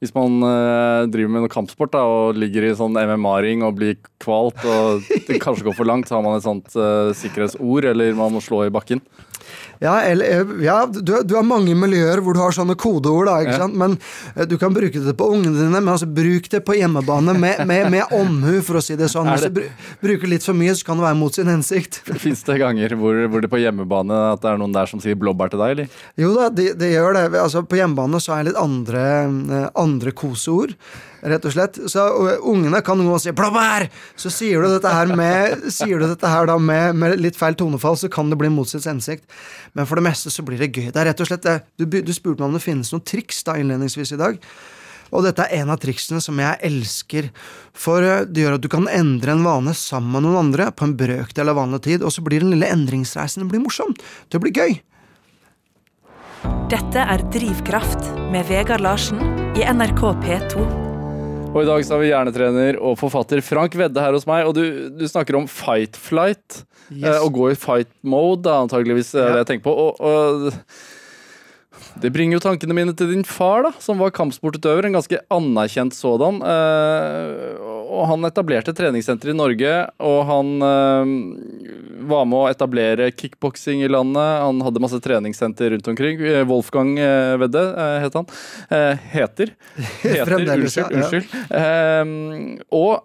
hvis man uh, driver med noe kampsport da, og ligger i sånn MMA-ring og blir kvalt og det kanskje går for langt, så har man et sånt uh, sikkerhetsord, eller man må slå i bakken. Ja, eller, eh, ja du, du, har mange miljøer hvor du har sånne kodeord, da, ikke ja. sant? men eh, du kan bruke det på ungene dine. Men altså, bruk det på hjemmebane med, med, med omhu, for å si det sånn. Hvis du bruker litt for mye, så kan det være mot sin hensikt. *laughs* Fins det ganger hvor, hvor, det på hjemmebane at det er noen der som sier blåbær til deg, eller? Jo da, det de gjør det. Altså, på hjemmebane så er det litt andre, eh, andre koseord rett og slett. Så ungene kan noen si 'blåbær', så sier du dette her med, dette her med, med, litt feil tonefall, så kan det bli mot sitt hensikt. Men for det meste så blir det gøy. Det er rett og slett det. Du, du spurte meg om det finnes noen triks da innledningsvis i dag. Og dette er en av triksene som jeg elsker, for eh, det gjør at du kan endre en vane sammen med noen andre på en brøkdel av vanlig tid, og så blir den lille endringsreisen blir morsom. Det blir gøy. Dette er Drivkraft med Vegard Larsen i NRK P2. Og i dag så har vi hjernetrener og forfatter Frank Vedde her hos meg. Og du, du snakker om fight flight. Yes. Eh, å gå i fight mode, antageligvis er det jeg tenker på. Og, og, det bringer jo tankene mine til din far, da, som var kampsportutøver. En ganske anerkjent sådan. Eh, og han etablerte treningssenter i Norge, og han eh, var med å etablere kickboksing i landet. Han hadde masse treningssenter rundt omkring. Eh, Wolfgang eh, Vedde eh, het han. Heter. *laughs* Heter, unnskyld. unnskyld. Ja. Og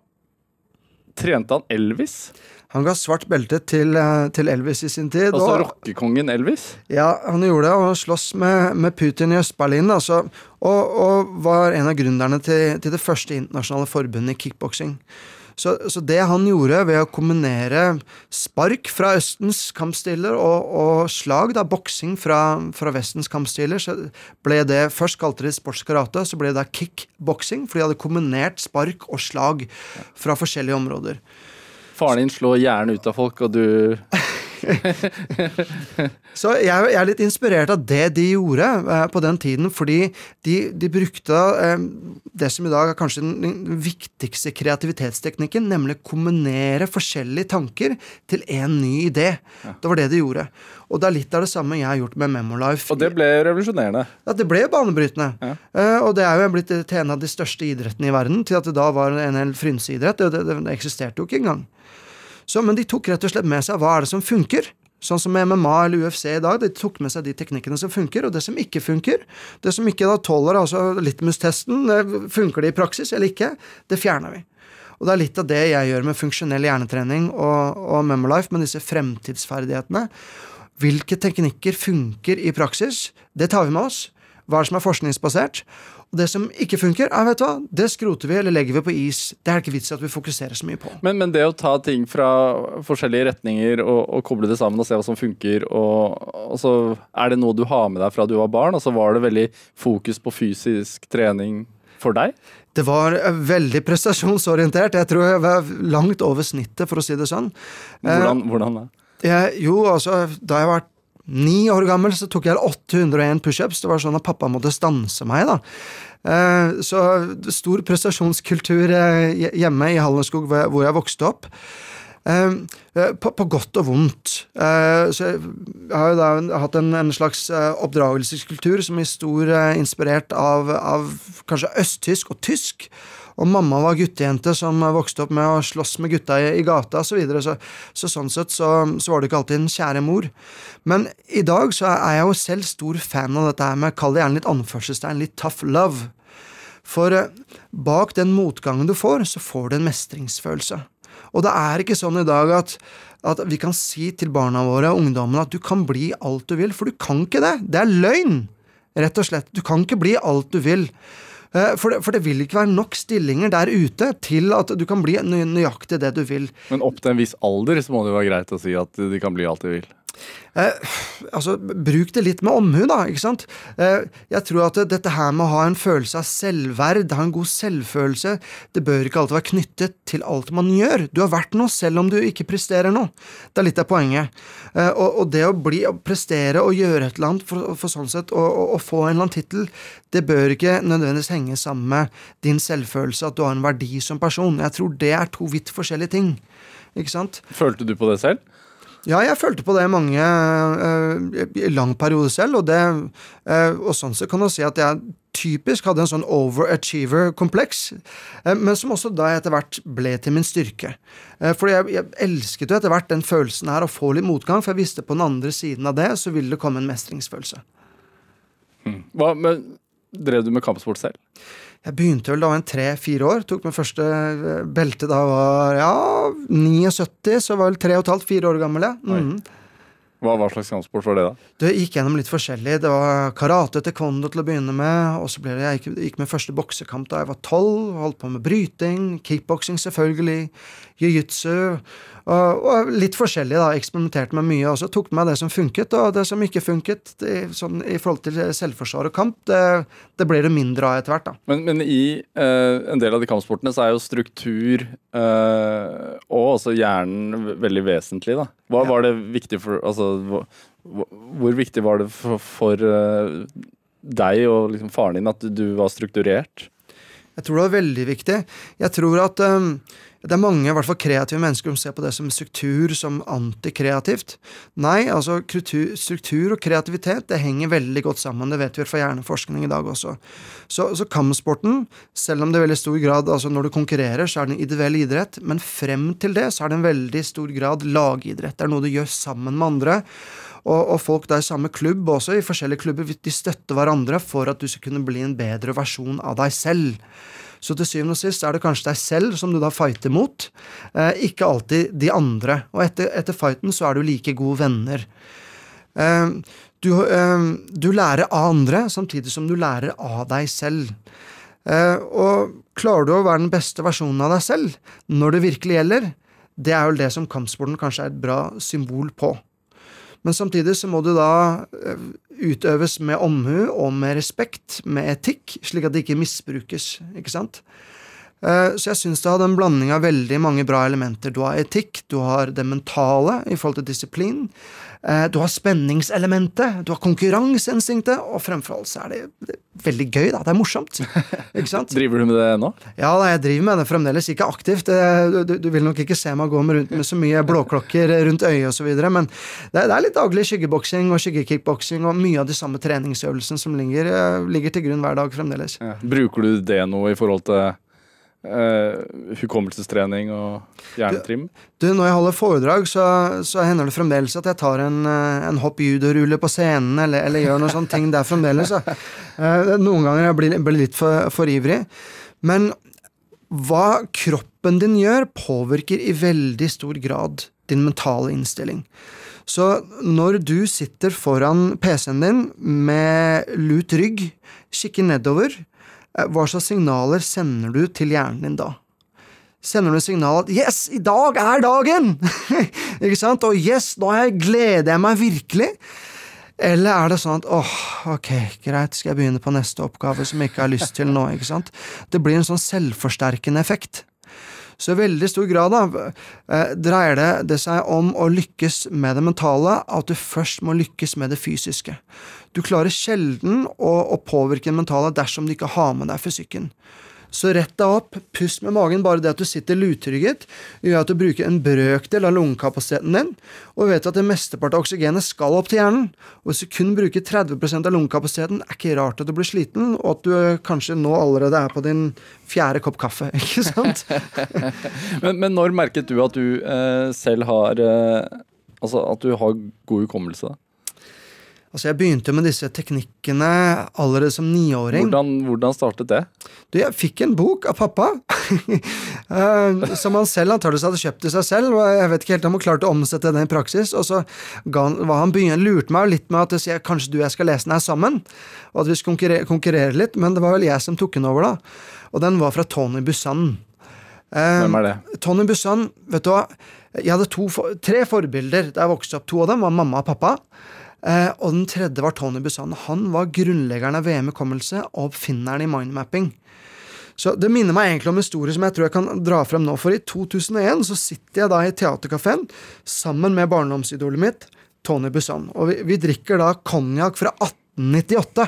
trente han Elvis? Han ga svart belte til, til, Elvis i sin tid. Altså rockekongen Elvis? Ja, han gjorde det, og sloss med, med Putin i Øst-Berlin. Altså, og, og, var en av gründerne til, til det første internasjonale forbundet i kickboksing. Så, så, det han gjorde ved å kombinere spark fra Østens kampstiler og, og slag, da, boksing fra, fra, Vestens kampstiler, så ble det Først kalte de sportskarate, så ble det kickboksing, for de hadde kombinert spark og slag fra forskjellige områder. Faren din slår gjerne ut av folk, og du *laughs* så jeg, jeg, er litt inspirert av det de gjorde eh, på den tiden, fordi de, de brukte eh, det som i dag er kanskje den, viktigste kreativitetsteknikken, nemlig kombinere forskjellige tanker til en ny idé. Ja. Det var det de gjorde. Og det er litt av det samme jeg har gjort med Memolife. Og det ble revolusjonerende? Ja, det ble banebrytende. Ja. Eh, og det er jo blitt til en av de største idrettene i verden, til at det da var en hel frynseidrett. Det, det, det eksisterte jo ikke engang. Så, men de tok rett og slett med seg hva er det som funker. Sånn som MMA eller UFC i dag, de tok med seg de teknikkene som funker, og det som ikke funker. Det som ikke da tåler altså litmus-testen, funker det i praksis eller ikke, det fjerner vi. Og det er litt av det jeg gjør med funksjonell hjernetrening og, og Memolife, med disse fremtidsferdighetene. Hvilke teknikker funker i praksis? Det tar vi med oss. Hva er det som er forskningsbasert? Og det som ikke funker, ja, vet du hva, det skroter vi eller legger vi på is. Det er ikke vits i at vi fokuserer så mye på. Men, men, det å ta ting fra forskjellige retninger og, og, koble det sammen og se hva som funker, og, og, så er det noe du har med deg fra du var barn, og så var det veldig fokus på fysisk trening for deg? Det var veldig prestasjonsorientert. Jeg tror jeg var langt over snittet, for å si det sånn. Hvordan, hvordan da? Jeg, jo, altså, da jeg var ni år gammel så tok jeg 801 pushups. Det var sånn at pappa måtte stanse meg, da. Eh, så stor prestasjonskultur eh, hjemme i Hallenskog hvor jeg vokste opp. Eh, på, godt og vondt. så jeg har jo da hatt en, en slags oppdragelseskultur som er stor inspirert av, av kanskje østtysk og tysk og mamma var guttejente som vokste opp med å slåss med gutta i, i gata osv. Så, videre, så Så sånn sett så, så, var det ikke alltid en kjære mor. Men i dag så er jeg jo selv stor fan av dette her med, kall det gjerne litt anførselstegn, litt tough love. For eh, bak den motgangen du får, så får du en mestringsfølelse. Og det er ikke sånn i dag at, at vi kan si til barna våre og ungdommene at du kan bli alt du vil, for du kan ikke det. Det er løgn, rett og slett. Du kan ikke bli alt du vil. Eh, for det, for det, vil ikke være nok stillinger der ute til at du kan bli nøyaktig det du vil. Men opp til en viss alder så må det jo være greit å si at de kan bli alt de vil. Eh, altså, Bruk det litt med omhu, da. ikke sant? Eh, jeg tror at dette her med å ha en følelse av selvverd, ha en god selvfølelse, det bør ikke alltid være knyttet til alt man gjør. Du har vært noe selv om du ikke presterer noe. Det er litt av poenget. Eh, og, og, det å bli, å prestere og gjøre et eller annet for, for sånn sett, å få en eller annen tittel, det bør ikke nødvendigvis henge sammen med din selvfølelse, at du har en verdi som person. Jeg tror det er to vidt forskjellige ting. Ikke sant? Følte du på det selv? Ja, jeg følte på det i mange uh, lang periode selv, og det uh, Og sånn sett kan man si at jeg typisk hadde en sånn overachiever-kompleks, uh, men som også da etter hvert ble til min styrke. Uh, for jeg, jeg, elsket jo etter hvert den følelsen her å få litt motgang, for jeg visste på den andre siden av det så ville det komme en mestringsfølelse. Hva, men Drev du med kampsport selv? Jeg begynte vel da jeg var tre-fire år. Tok min første eh, belte da jeg var ja, 79, så var jeg vel tre og et halvt, fire år gammel. Ja. Mm. Hva, hva, slags kampsport var det, da? Det gikk gjennom litt forskjellig. Det var karate til kondo til å begynne med. Og så ble det, jeg gikk, gikk min første boksekamp da jeg var tolv. Holdt på med bryting, kickboksing selvfølgelig, jiu-jitsu. Og, og, litt forskjellig, da. Eksperimenterte med mye. Og så tok med det som funket, og det som ikke funket det, sånn, i forhold til selvforsvar og kamp, det, det ble det mindre av etter hvert. da. Men, men i eh, en del av de kampsportene så er jo struktur eh, og også hjernen veldig vesentlig. da. Hva ja. var det viktig for altså, hvor, hvor viktig var det for, for uh, deg og liksom faren din at du, du var strukturert? Jeg tror det var veldig viktig. Jeg tror at um, det er mange i hvert fall kreative mennesker som ser på det som struktur som antikreativt. Nei, altså struktur og kreativitet det henger veldig godt sammen. Det vet vi fra hjerneforskning i dag også. Så, så kampsporten, selv om det er veldig stor grad altså når du konkurrerer, så er det en ideell idrett, men frem til det så er det en veldig stor grad lagidrett. Det er noe du gjør sammen med andre. Og, og, folk da i samme klubb, også i forskjellige klubber, de støtter hverandre for at du skal kunne bli en bedre versjon av deg selv. Så til syvende og sist er det kanskje deg selv som du da fighter mot, eh, ikke alltid de andre. Og etter, etter, fighten så er du like gode venner. Eh, du, eh, du, lærer av andre samtidig som du lærer av deg selv. Eh, og klarer du å være den beste versjonen av deg selv når det virkelig gjelder, det er vel det som kampsporten kanskje er et bra symbol på. Men samtidig så må du da eh, utøves med omhu og med respekt, med etikk, slik at det ikke misbrukes. ikke sant? Eh, så jeg syns det hadde en blanding av veldig mange bra elementer. Du har etikk, du har det mentale i forhold til disiplin. Eh, du har spenningselementet, du har konkurranseinstinktet, og fremfor alt så er det, det er veldig gøy. da, Det er morsomt. *laughs* driver du med det nå? Ja, da, jeg driver med det fremdeles. Ikke aktivt. Du, du vil nok ikke se meg gå med, rundt, med så mye blåklokker rundt øyet osv., men det, det, er litt daglig skyggeboksing og skyggekickboksing og mye av de samme treningsøvelsene som ligger, eh, ligger til grunn hver dag fremdeles. Ja. Bruker du det nå i forhold til Uh, hukommelsestrening og hjernetrim? Du, du, Når jeg holder foredrag, så, så, hender det fremdeles at jeg tar en, eh, en hopp judorulle på scenen, eller, eller gjør noen sånne ting der fremdeles. Uh, noen ganger jeg blir jeg litt for, for ivrig. Men hva kroppen din gjør, påvirker i veldig stor grad din mentale innstilling. Så når du sitter foran PC-en din med lut rygg, kikker nedover, hva slags signaler sender du til hjernen din da? Sender du signal at 'yes, i dag er dagen'? *laughs* ikke sant? Og 'yes, nå gleder jeg meg virkelig'? Eller er det sånn at åh, ok, greit, skal jeg begynne på neste oppgave som jeg ikke har lyst til nå? ikke sant? Det blir en sånn selvforsterkende effekt. Så i veldig stor grad da, eh, dreier det, det seg om å lykkes med det mentale, at du først må lykkes med det fysiske. Du klarer sjelden å, å påvirke det mentale dersom du ikke har med deg fysikken. Så rett deg opp, pust med magen. Bare det at du sitter lutrygget, gjør at du bruker en brøkdel av lungekapasiteten din, og vet at det mesteparten av oksygenet skal opp til hjernen. Og hvis du kun bruker 30% av lungekapasiteten, er ikke rart at du blir sliten, og at du eh, kanskje nå allerede er på din fjerde kopp kaffe. *laughs* ikke sant? *laughs* men, men, når merket du at du eh, selv har eh, Altså at du har god hukommelse? da? Altså, Jeg begynte med disse teknikkene allerede som niåring. Hvordan, hvordan startet det? Du, Jeg fikk en bok av pappa, uh, *laughs* som han selv antakeligvis hadde kjøpt til seg selv. Jeg vet ikke helt om han klarte å omsette den i praksis. Og så ga han, han begynte, lurte meg litt med at jeg, kanskje du og jeg skal lese den her sammen. Og at vi skal konkurrere, konkurrere, litt, men det var vel jeg som tok den over, da. Og den var fra Tony Busan. Uh, Hvem er det? Tony Busan, vet du hva. Jeg hadde to, tre forbilder da jeg vokste opp. To av dem var mamma og pappa. Eh, og den tredje var Tony Busan. Han var grunnleggeren av VM hukommelse og oppfinneren i mindmapping. Så Det minner meg egentlig om en historie som jeg tror jeg kan dra frem nå. For i 2001 så sitter jeg da i teaterkafeen sammen med barndomsidolet mitt, Tony Busan. Og vi, vi drikker da konjakk fra 18 1998.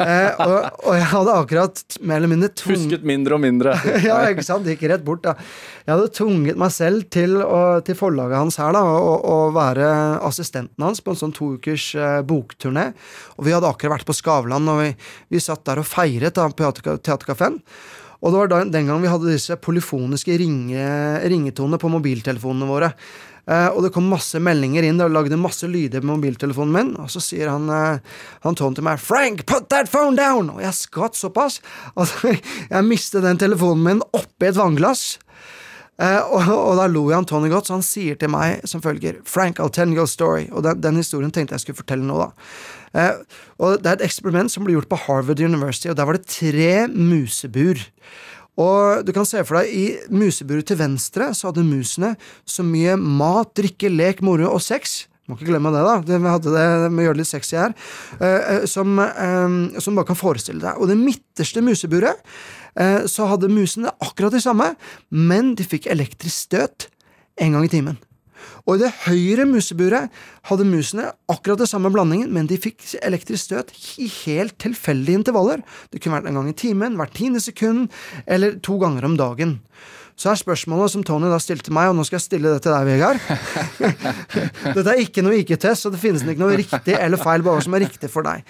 eh, og, og, jeg hadde akkurat mer eller mindre tvunget Husket mindre og mindre. *laughs* ja, ikke sant. Det gikk rett bort, da. Jeg hadde tvunget meg selv til, å, til forlaget hans her, da, å være assistenten hans på en sånn to ukers eh, bokturné. Og vi hadde akkurat vært på Skavlan, og vi, vi satt der og feiret da, på Theatercaféen. Og det var den gang vi hadde disse polyfoniske ringe, ringetonene på mobiltelefonene våre. Uh, og det kom masse meldinger inn, og lagde masse lyder på mobiltelefonen min. Og så sier han, uh, han Tony til meg 'Frank, put that phone down!' Og jeg skvatt såpass at *laughs* jeg mistet den telefonen min oppi et vannglass. Uh, og, og, da lo jeg Tony godt, så han sier til meg som følger 'Frank, I'll tell you a story'. Og den, den historien tenkte jeg skulle fortelle nå, da. og Det er et eksperiment som ble gjort på Harvard University, og der var det tre musebur. Og du kan se for deg, i museburet til venstre så hadde musene så mye mat, drikke, lek, moro og sex. Må ikke glemme det, da. Vi hadde det å gjøre det litt sexy her. Uh, som, uh, som bare kan forestille deg. Og det midterste museburet så hadde musene akkurat det samme, men de fikk elektrisk støt en gang i timen. Og i det høyre museburet hadde musene akkurat det samme blandingen, men de fikk elektrisk støt i helt tilfeldige intervaller. Det kunne vært en gang i timen, hvert tiende sekund, eller to ganger om dagen. Så er spørsmålet som Tony da stilte meg, og nå skal jeg stille det til deg, Vegard. *laughs* Dette er ikke noe IQ-test, så det finnes ikke noe riktig eller feil, bare som er riktig for deg.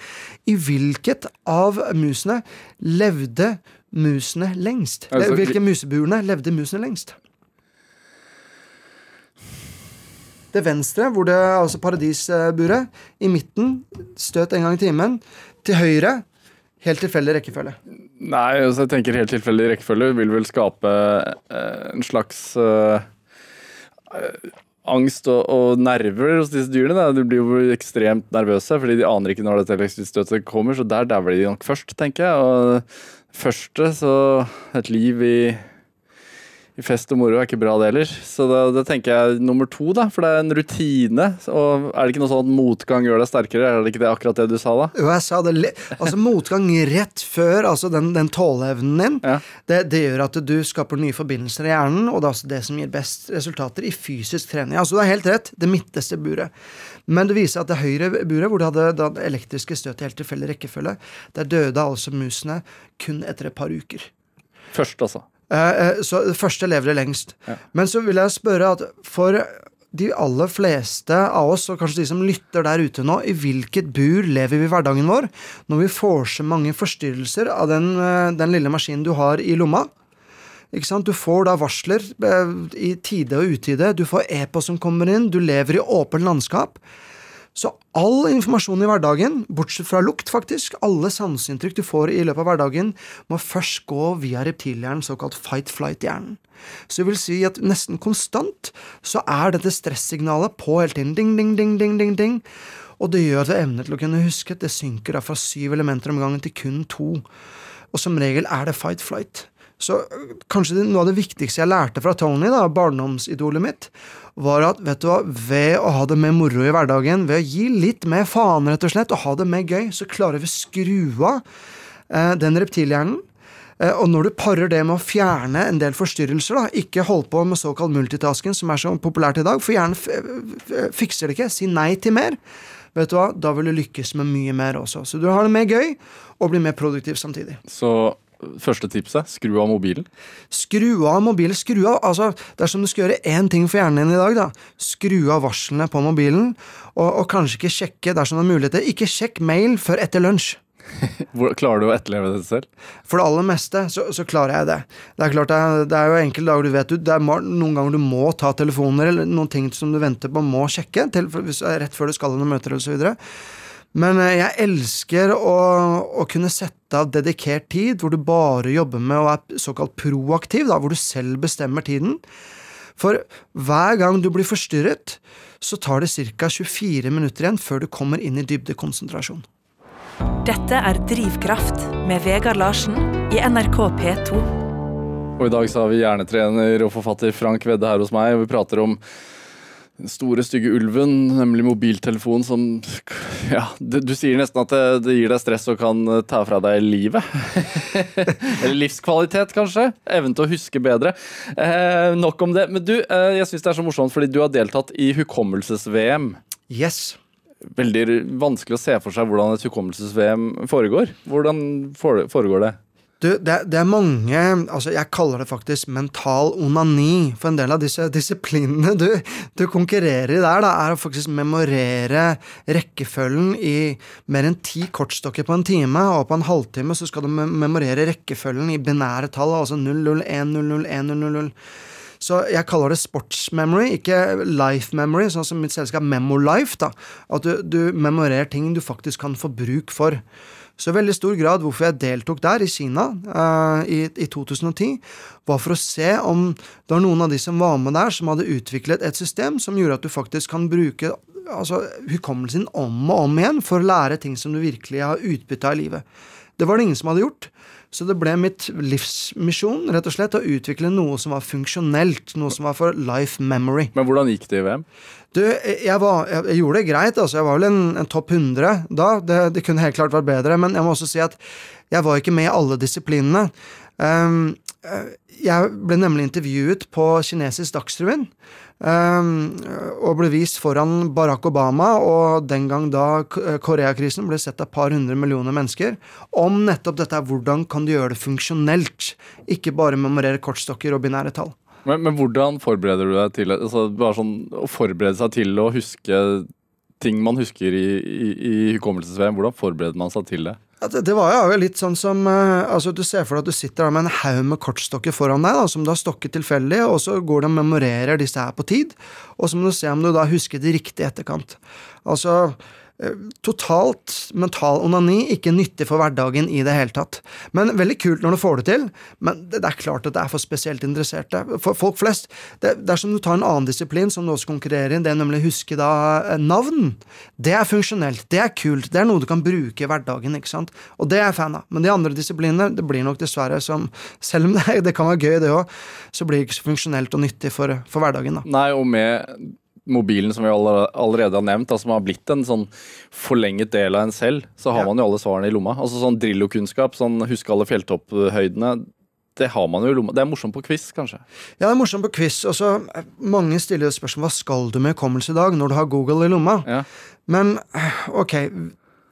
I hvilket av musene levde musene lengst? Altså, Hvilke museburene levde musene lengst? Til venstre, hvor det er altså paradisburet. I midten, støt en gang i timen. Til høyre, helt tilfeldig rekkefølge. Nei, altså jeg tenker helt tilfeldig rekkefølge vil vel skape eh, en slags eh, angst og, og, nerver hos disse dyrene. Da. De blir jo ekstremt nervøse, fordi de aner ikke når dette elektrisitetstøtet kommer, så der dauer de nok først, tenker jeg. Og første, så et liv i fest og moro er ikke bra, det heller. Så da, da, tenker jeg nummer to, da. For det er en rutine. Og er det ikke noe sånn at motgang gjør deg sterkere? Er det ikke det akkurat det du sa da? Jo, jeg sa det. Altså motgang rett før, altså den, den tåleevnen din, ja. det, det, gjør at du skaper nye forbindelser i hjernen, og det er altså det som gir best resultater i fysisk trening. Altså du har helt rett. Det midteste buret. Men det viser at det høyre buret, hvor du hadde det elektriske støtet i helt tilfeldig rekkefølge, der døde altså musene kun etter et par uker. Først, altså. Eh, eh, så det første lever det lengst. Ja. Men så vil jeg spørre at for de aller fleste av oss, og kanskje de som lytter der ute nå, i hvilket bur lever vi i hverdagen vår når vi får så mange forstyrrelser av den, eh, den lille maskinen du har i lomma? Ikke sant? Du får da varsler i tide og utide, du får e-post som kommer inn, du lever i åpent landskap. Så all informasjon i hverdagen, bortsett fra lukt, faktisk, alle sanseinntrykk du får i løpet av hverdagen, må først gå via reptilhjernen, såkalt fight-flight-hjernen. Så det vil si at nesten konstant så er dette stressignalet på hele tiden. Ding, ding, ding, ding, ding, ding. Og det gjør at evnen til å kunne huske det synker da fra syv elementer om gangen til kun to. Og som regel er det fight-flight. Så kanskje det, noe av det viktigste jeg lærte fra Tony, da, barndomsidolet mitt, var at vet du hva, ved å ha det med moro i hverdagen, ved å gi litt mer faen, rett og slett, og ha det mer gøy, så klarer vi å skru av eh, den reptilhjernen Eh, og når du parer det med å fjerne en del forstyrrelser, da, ikke holde på med såkalt multitasking, som er så populært i dag, for hjernen fikser det ikke, si nei til mer, vet du hva, da vil du lykkes med mye mer også. Så du har det mer gøy, og blir mer produktiv samtidig. Så første tipset skru av mobilen? Skru av mobilen. Skru av, altså Dersom du skal gjøre én ting for hjernen din i dag, da, skru av varslene på mobilen, og, og kanskje ikke sjekke dersom det er muligheter. Ikke sjekk mail før etter lunsj. *laughs* klarer du å etterleve det selv? For det aller meste så, så klarer jeg det. Det er klart det det er jo enkelte dager du vet det er noen ganger du må ta telefoner, eller noen ting som du venter på må sjekke til, rett før du skal ha noen møter osv. Men eh, jeg elsker å, å, kunne sette av dedikert tid hvor du bare jobber med å være såkalt proaktiv, da, hvor du selv bestemmer tiden. For hver gang du blir forstyrret, så tar det ca. 24 minutter igjen før du kommer inn i dybdekonsentrasjon. Dette er Drivkraft med Vegard Larsen i NRK P2. Og i dag så har vi hjernetrener og forfatter Frank Vedde her hos meg, og vi prater om den store, stygge ulven, nemlig mobiltelefonen som Ja, du sier nesten at det, det gir deg stress og kan eh, ta fra deg livet. *laughs* Eller livskvalitet, kanskje. Evnen til å huske bedre. Eh, nok om det. Men du, eh, jeg syns det er så morsomt fordi du har deltatt i hukommelses-VM. Yes. Veldig vanskelig å se for seg hvordan et hukommelses-VM foregår. Hvordan foregår det? Du, det, det, er mange altså Jeg kaller det faktisk mental onani. For en del av disse disiplinene du, du konkurrerer i der, da, er å faktisk memorere rekkefølgen i mer enn ti kortstokker på en time. Og på en halvtime så skal du memorere rekkefølgen i binære tall, altså 001, 001, 000. Så jeg kaller det sports memory, ikke life memory, sånn som mitt selskap Memolife. da, At du, du memorerer ting du faktisk kan få bruk for. Så i veldig stor grad hvorfor jeg deltok der, i Kina, uh, i, i, 2010, var for å se om det var noen av de som var med der, som hadde utviklet et system som gjorde at du faktisk kan bruke altså, hukommelsen om og om igjen for å lære ting som du virkelig har utbytte i livet. Det var det ingen som hadde gjort. Så det ble mitt livsmisjon rett og slett å utvikle noe som var funksjonelt. Noe som var for life memory. Men hvordan gikk det i VM? Du, jeg, var, jeg, gjorde det greit. altså Jeg var vel en, en topp 100 da. Det, det, kunne helt klart vært bedre. Men jeg må også si at jeg var ikke med i alle disiplinene. Um, jeg ble nemlig intervjuet på kinesisk Dagsrevyen. Um, og ble vist foran Barack Obama, og den gang da Koreakrisen ble sett av et par hundre millioner mennesker, om nettopp dette hvordan kan du gjøre det funksjonelt, ikke bare memorere kortstokker og binære tall. Men, men hvordan forbereder du deg til altså bare sånn, å forberede seg til å huske ting man husker i, i, i hukommelses-VM? Hvordan forbereder man seg til det? Det, det var jo litt sånn som uh, altså Du ser for deg at du sitter med en haug med kortstokker foran deg, da, som du har stokket tilfeldig, og så går du og memorerer disse her på tid. Og så må du se om du da husker det riktig i etterkant. Altså Eh, totalt mental onani ikke nyttig for hverdagen i det hele tatt. Men veldig kult når du får det til. Men det, er klart at det er for spesielt interesserte. For folk flest. Det, Dersom du tar en annen disiplin som du også konkurrerer i, det er nemlig huske da eh, navn. Det er funksjonelt. Det er kult. Det er noe du kan bruke i hverdagen. ikke sant? Og det er jeg fan av. Men de andre disiplinene det blir nok dessverre som Selv om det, *laughs* det kan være gøy, det òg, så blir det ikke så funksjonelt og nyttig for, for hverdagen. da. Nei, og med mobilen som vi allerede har nevnt, som har blitt en sånn forlenget del av en selv, så har ja. man jo alle svarene i lomma. Altså sånn Drillo-kunnskap, sånn huske alle fjelltopphøydene. Det har man jo i lomma. Det er morsomt på quiz, kanskje? Ja, det er morsomt på quiz. Og så Mange stiller jo spørsmål hva skal du med hukommelse i dag, når du har Google i lomma. Ja. Men ok,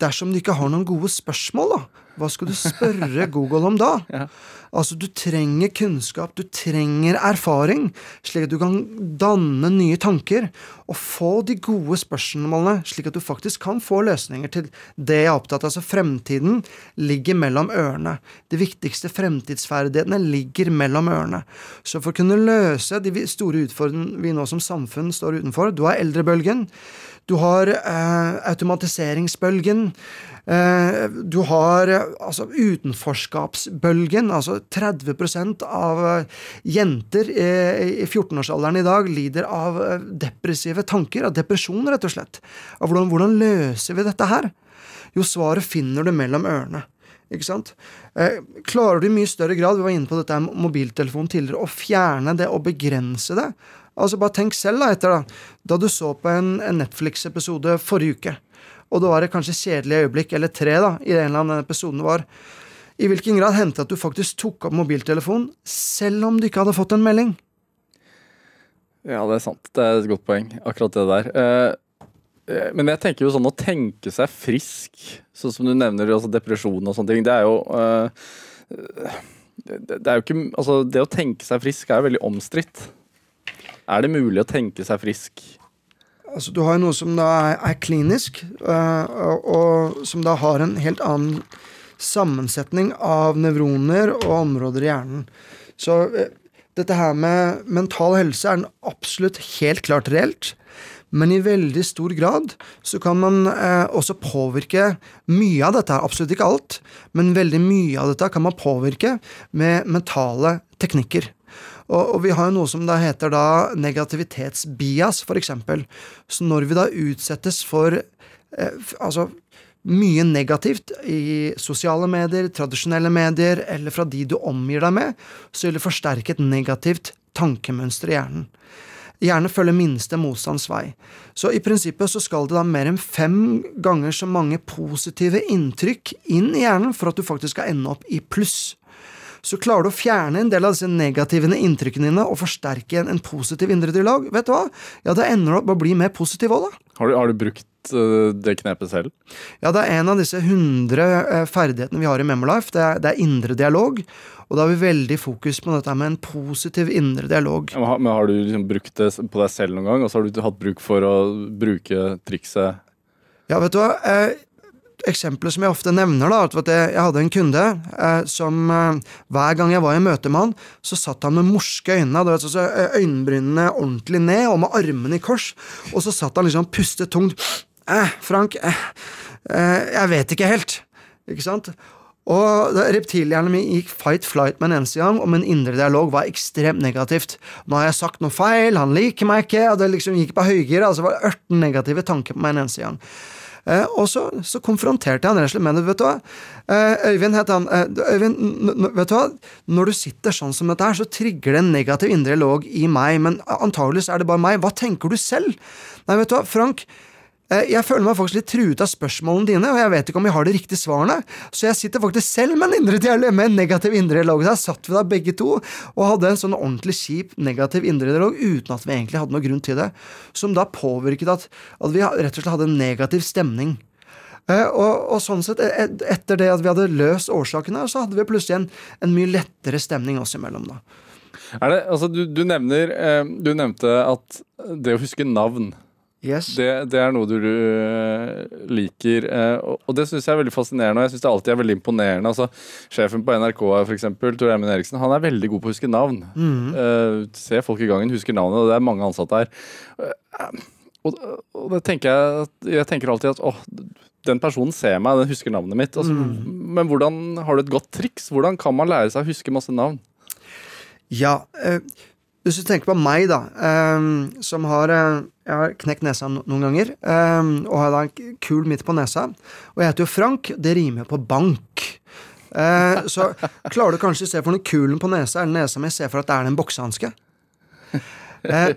dersom du ikke har noen gode spørsmål, da, hva skal du spørre *laughs* Google om da? Ja. Altså, du trenger kunnskap, du trenger erfaring, slik at du kan danne nye tanker og få de gode spørsmålene, slik at du faktisk kan få løsninger til det jeg er opptatt av. Altså, fremtiden ligger mellom ørene. De viktigste fremtidsferdighetene ligger mellom ørene. Så for å kunne løse de store utfordringene vi nå som samfunn står utenfor Du har eldrebølgen. Du har eh, automatiseringsbølgen. Eh, du har altså, utenforskapsbølgen. altså 30% av eh, jenter i 14-årsalderen i dag lider av eh, depressive tanker, av depresjon, rett og slett. Av hvordan, hvordan løser vi dette her? Jo, svaret finner du mellom ørene. Ikke sant? klarer du i mye større grad, vi var inne på dette med mobiltelefonen tidligere, å fjerne det og begrense det? Altså Bare tenk selv da, etter da, da du så på en, en Netflix-episode forrige uke og det var et kanskje kjedelig øyeblikk, eller tre, da, i en eller annen episoden var. I hvilken grad hendte at du faktisk tok opp mobiltelefonen selv om du ikke hadde fått en melding? Ja, det er sant. Det er et godt poeng, akkurat det der. Eh, eh, men jeg tenker jo sånn å tenke seg frisk, sånn som du nevner, altså depresjon og sånne ting, det er jo eh, det, er jo ikke Altså, det å tenke seg frisk er jo veldig omstridt. Er det mulig å tenke seg frisk? Altså, du har jo noe som da er, klinisk, øh, og, som da har en helt annen sammensetning av nevroner og områder i hjernen. Så øh, dette her med mental helse er absolutt helt klart reelt. Men i veldig stor grad så kan man eh, også påvirke mye av dette, absolutt ikke alt, men veldig mye av dette kan man påvirke med mentale teknikker. Og, og vi har jo noe som da heter da negativitetsbias, eksempel. Så når vi da utsettes for eh, altså mye negativt i sosiale medier, tradisjonelle medier, eller fra de du omgir deg med, så vil det forsterke et negativt tankemønster i hjernen. Hjernen følger minste motstands vei. Så i prinsippet så skal det da mer enn fem ganger så mange positive inntrykk inn i hjernen for at du faktisk skal ende opp i pluss. Så klarer du å fjerne en del av disse negative inntrykkene dine og forsterke en, en positiv indre dialog, vet du hva? Ja, da ender du opp med å bli mer positiv òg, da. Har du, har du brukt eh, det knepet selv? Ja, det er en av disse hundre eh, ferdighetene vi har i Memolife. Det er, det er indre dialog. Og da har vi veldig fokus på dette med en positiv indre dialog. Men har, men har du liksom brukt det på deg selv noen gang, og så har du hatt bruk for å bruke trikset Ja, vet du hva? Eh, eksempelet som jeg ofte nevner, da, at jeg, hadde en kunde eh, som eh, hver gang jeg var i møte med han, så satt han med morske øyne, da, så, så eh, ordentlig ned, og med armene i kors, og så satt han liksom pustet tungt. Eh, Frank, eh, jeg vet ikke helt. Ikke sant? Og reptilhjernen min gikk fight flight med en eneste gang, og min indre dialog var ekstremt negativt. Nå har jeg sagt noe feil, han liker meg ikke, og det liksom gikk på høygir. Altså var 18 negative tanker på meg en eneste gang. Eh, og så, så konfronterte jeg han rett og slett med det. Vet du hva? Eh, Øyvind het han. Eh, Øyvind, vet du hva? Når du sitter sånn som dette her, så trigger det en negativ indre log i meg, men antagelig er det bare meg. Hva tenker du selv? Nei, vet du hva, Frank. Eh, Jeg føler meg faktisk litt truet av spørsmålene dine, og jeg vet ikke om jeg har de riktige svarene. Så jeg sitter faktisk selv med en indre dialog, med en negativ indre dialog. Der satt vi da begge to og hadde en sånn ordentlig kjip negativ indre dialog uten at vi egentlig hadde noen grunn til det. Som da påvirket at, at vi rett og slett hadde en negativ stemning. Eh, og, og sånn sett, e- etter det at vi hadde løst årsakene, så hadde vi plutselig en, en mye lettere stemning oss imellom. da. Det, altså du, du nevner eh, Du nevnte at det å huske navn Yes. Det, det er noe du du liker, eh, og, det syns jeg er veldig fascinerende. Og jeg syns det alltid er veldig imponerende. Altså, sjefen på NRK for eksempel, Tor Eivind Eriksen, han er veldig god på å huske navn. Eh, ser folk i gangen, husker navnet, og det er mange ansatte her. Uh, og, og det tenker jeg Jeg tenker alltid at åh, den personen ser meg, den husker navnet mitt. Altså, Men hvordan har du et godt triks? Hvordan kan man lære seg å huske masse navn? Ja, uh, hvis du tenker på meg, da, eh, som har eh, Jeg har knekt nesa noen ganger, eh, og har da en kul midt på nesa. Og jeg heter jo Frank. Det rimer på bank. Eh, så klarer du kanskje å se for den kulen på nesa er nesa mi, se for at det er en boksehanske. Eh,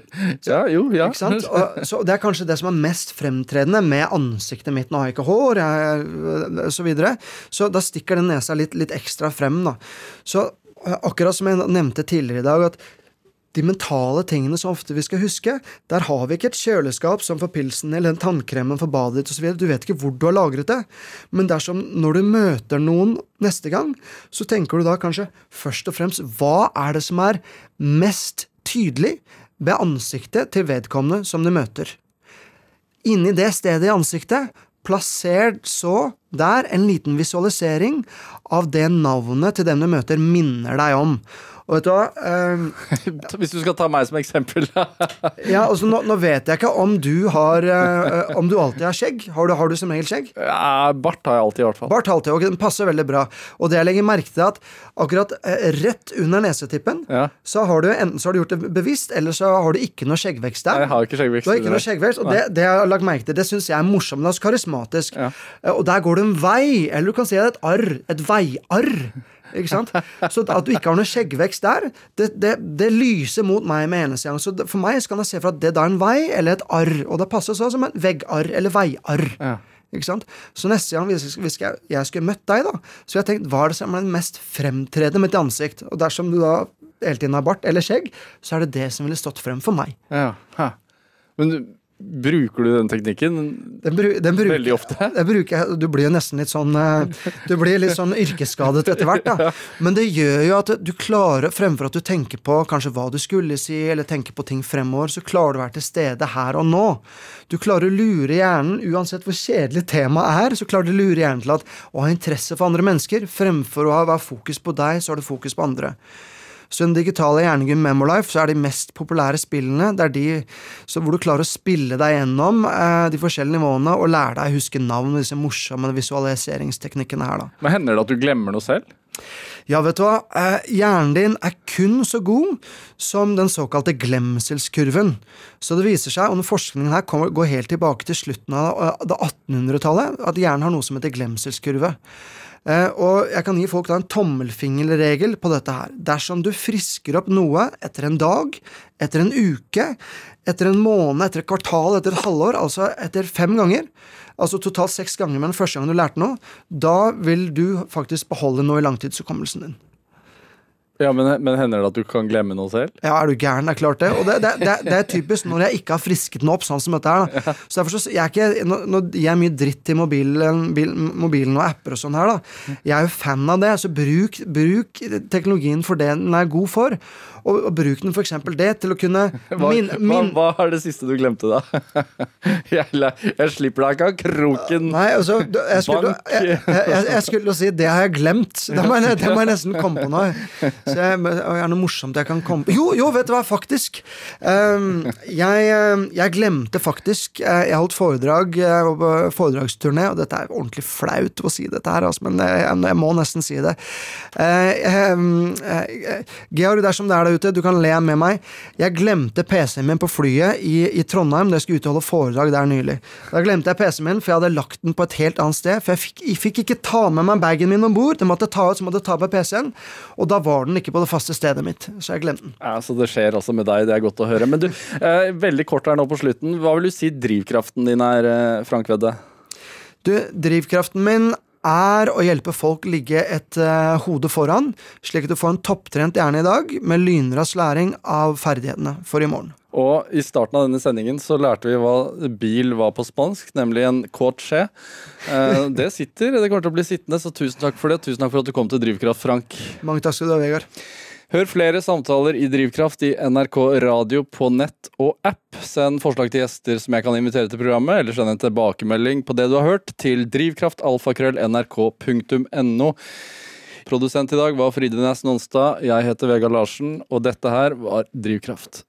Ja, jo, ja. ikke? Og, så det er kanskje det som er mest fremtredende med ansiktet mitt. Nå har jeg ikke hår, jeg, er- så videre. Så da stikker den nesa litt, litt ekstra frem, da. Så eh, akkurat som jeg nevnte tidligere i dag, at de mentale tingene som ofte vi skal huske, der har vi ikke et kjøleskap som for pilsen eller den tannkremen for badet ditt osv. Du vet ikke hvor du har lagret det. Men dersom når du møter noen neste gang, så tenker du da kanskje først og fremst hva er det som er mest tydelig ved ansiktet til vedkommende som du møter. Inni det stedet i ansiktet, plasser så der en liten visualisering av det navnet til den du møter, minner deg om. Og vet du hva? Um, *laughs* Hvis du skal ta meg som eksempel. *laughs* ja, altså nå, nå vet jeg ikke om du har uh, Om du alltid har skjegg. Har du, har du som regel skjegg? ja, bart har jeg alltid, i hvert fall. Bart alltid, og den passer veldig bra. Og det jeg legger merke til, at akkurat uh, rett under nesetippen, Ja. så har du enten så har du gjort det bevisst, eller så har du ikke noe skjeggvekst der. Jeg har ikke skjeggvekst. Du har ikke noe skjeggvekst, og det, det jeg har lagt merke til, det syns jeg er morsomt, Det er karismatisk. Ja. Uh, Og der går det en vei, eller du kan si det er et arr. Et veiarr. Ikke sant? Så at du ikke har noe skjeggvekst der, det, det, det lyser mot meg med eneste gang. Så for meg så kan jeg se for at det da er en vei eller et arr, og det passer så som en veggarr eller veiarr. Ja. Ikke sant? Så neste gang hvis hvis jeg, jeg skulle møtt deg, da, så jeg tenkt hva er det som er den mest fremtredende med ditt ansikt? Og dersom du da hele tiden har bart eller skjegg, så er det det som ville stått frem for meg. Ja. ha. Men bruker du den teknikken Den, bru, den bruker, veldig ofte? Bruker du blir jo nesten litt sånn eh, Du blir litt sånn yrkesskadet etter hvert, da. *laughs* Men det gjør jo at du klarer, fremfor at du tenker på kanskje hva du skulle si, eller tenker på ting fremover, så klarer du å være til stede her og nå. Du klarer å lure hjernen, uansett hvor kjedelig temaet er, så klarer du å lure hjernen til at å ha interesse for andre mennesker, fremfor å ha fokus på deg, så har du fokus på andre. Så i den digitale hjernegym Memolife så er de mest populære spillene det er de så hvor du klarer å spille deg gjennom eh, de forskjellige nivåene og lære deg å huske navn og disse morsomme visualiseringsteknikkene her. da. Men Hender det at du glemmer noe selv? Ja, vet du hva. Eh, hjernen din er kun så god som den såkalte glemselskurven. Så det viser seg, og den forskningen her kommer, går helt tilbake til slutten av eh, det 1800-tallet, at hjernen har noe som heter glemselskurve. Eh, og jeg kan gi folk da en tommelfingerregel på dette her. Dersom du frisker opp noe etter en dag, etter en uke, etter en måned, etter et kvartal, etter et halvår, altså etter fem ganger, altså totalt seks ganger med den første gangen du lærte noe, da vil du faktisk beholde noe i langtidshukommelsen din. Ja, men, men hender det at du kan glemme noe selv? Ja, er du gæren? Det er klart det. Og det, det, det, det er typisk når jeg ikke har frisket den opp, sånn som dette her. da. Så derfor så, jeg er ikke, nå, nå gir jeg mye dritt til mobilen, bil, mobilen og apper og sånn her, da. Jeg er jo fan av det, så bruk, bruk teknologien for det den er god for. Og, og bruk den eksempel det til å kunne *laughs* min, min, hva, hva er det siste du glemte, da? *laughs* jeg, jeg slipper deg ikke av kroken. Nei, altså, jeg skulle, jeg, jeg, jeg skulle si det har jeg glemt. *laughs* Det må jeg, det må nesten komme på nå. Så jeg, er noe morsomt jeg kan komme på Jo, jo, vet du hva, faktisk. Jeg, um, jeg glemte faktisk eh, Jeg holdt foredrag eh, jeg var på foredragsturné, og dette er ordentlig flaut å si dette her, altså, men jeg, må nesten si det. Eh, um, eh, Georg, dersom det er der ute, du kan le med meg. Jeg glemte PC-en min på flyet i, i Trondheim da jeg skulle ut og holde foredrag der nylig. Da glemte jeg PC-en min, for jeg hadde lagt den på et helt annet sted. For jeg fikk, jeg fikk ikke ta med meg bagen min om bord. Den måtte ta ut, så måtte jeg ta på PC-en. Og da var den ikke på det faste stedet mitt, så jeg glemte den. Ja, så Det skjer også med deg, det er godt å høre. Men du, eh, veldig kort her nå på slutten. Hva vil du si drivkraften din er, eh, Frank Vedde? Du, drivkraften min er å hjelpe folk ligge et uh, hode foran, slik at du får en topptrent hjerne i dag, med lynrask læring av ferdighetene for i morgen. Og i starten av denne sendingen så lærte vi hva bil var på spansk, nemlig en skje. Eh, *laughs* det sitter, det kommer til å bli sittende, så tusen takk for det. Tusen takk for at du kom til Drivkraft, Frank. Mange takk skal du ha, Vegard. Hør flere samtaler i Drivkraft i NRK Radio på nett og app. Send forslag til gjester som jeg kan invitere til programmet, eller send en tilbakemelding på det du har hørt, til drivkraftalfakrøll.nrk.no. Produsent i dag var Fride Næss Nonstad. Jeg heter Vegard Larsen, og dette her var Drivkraft.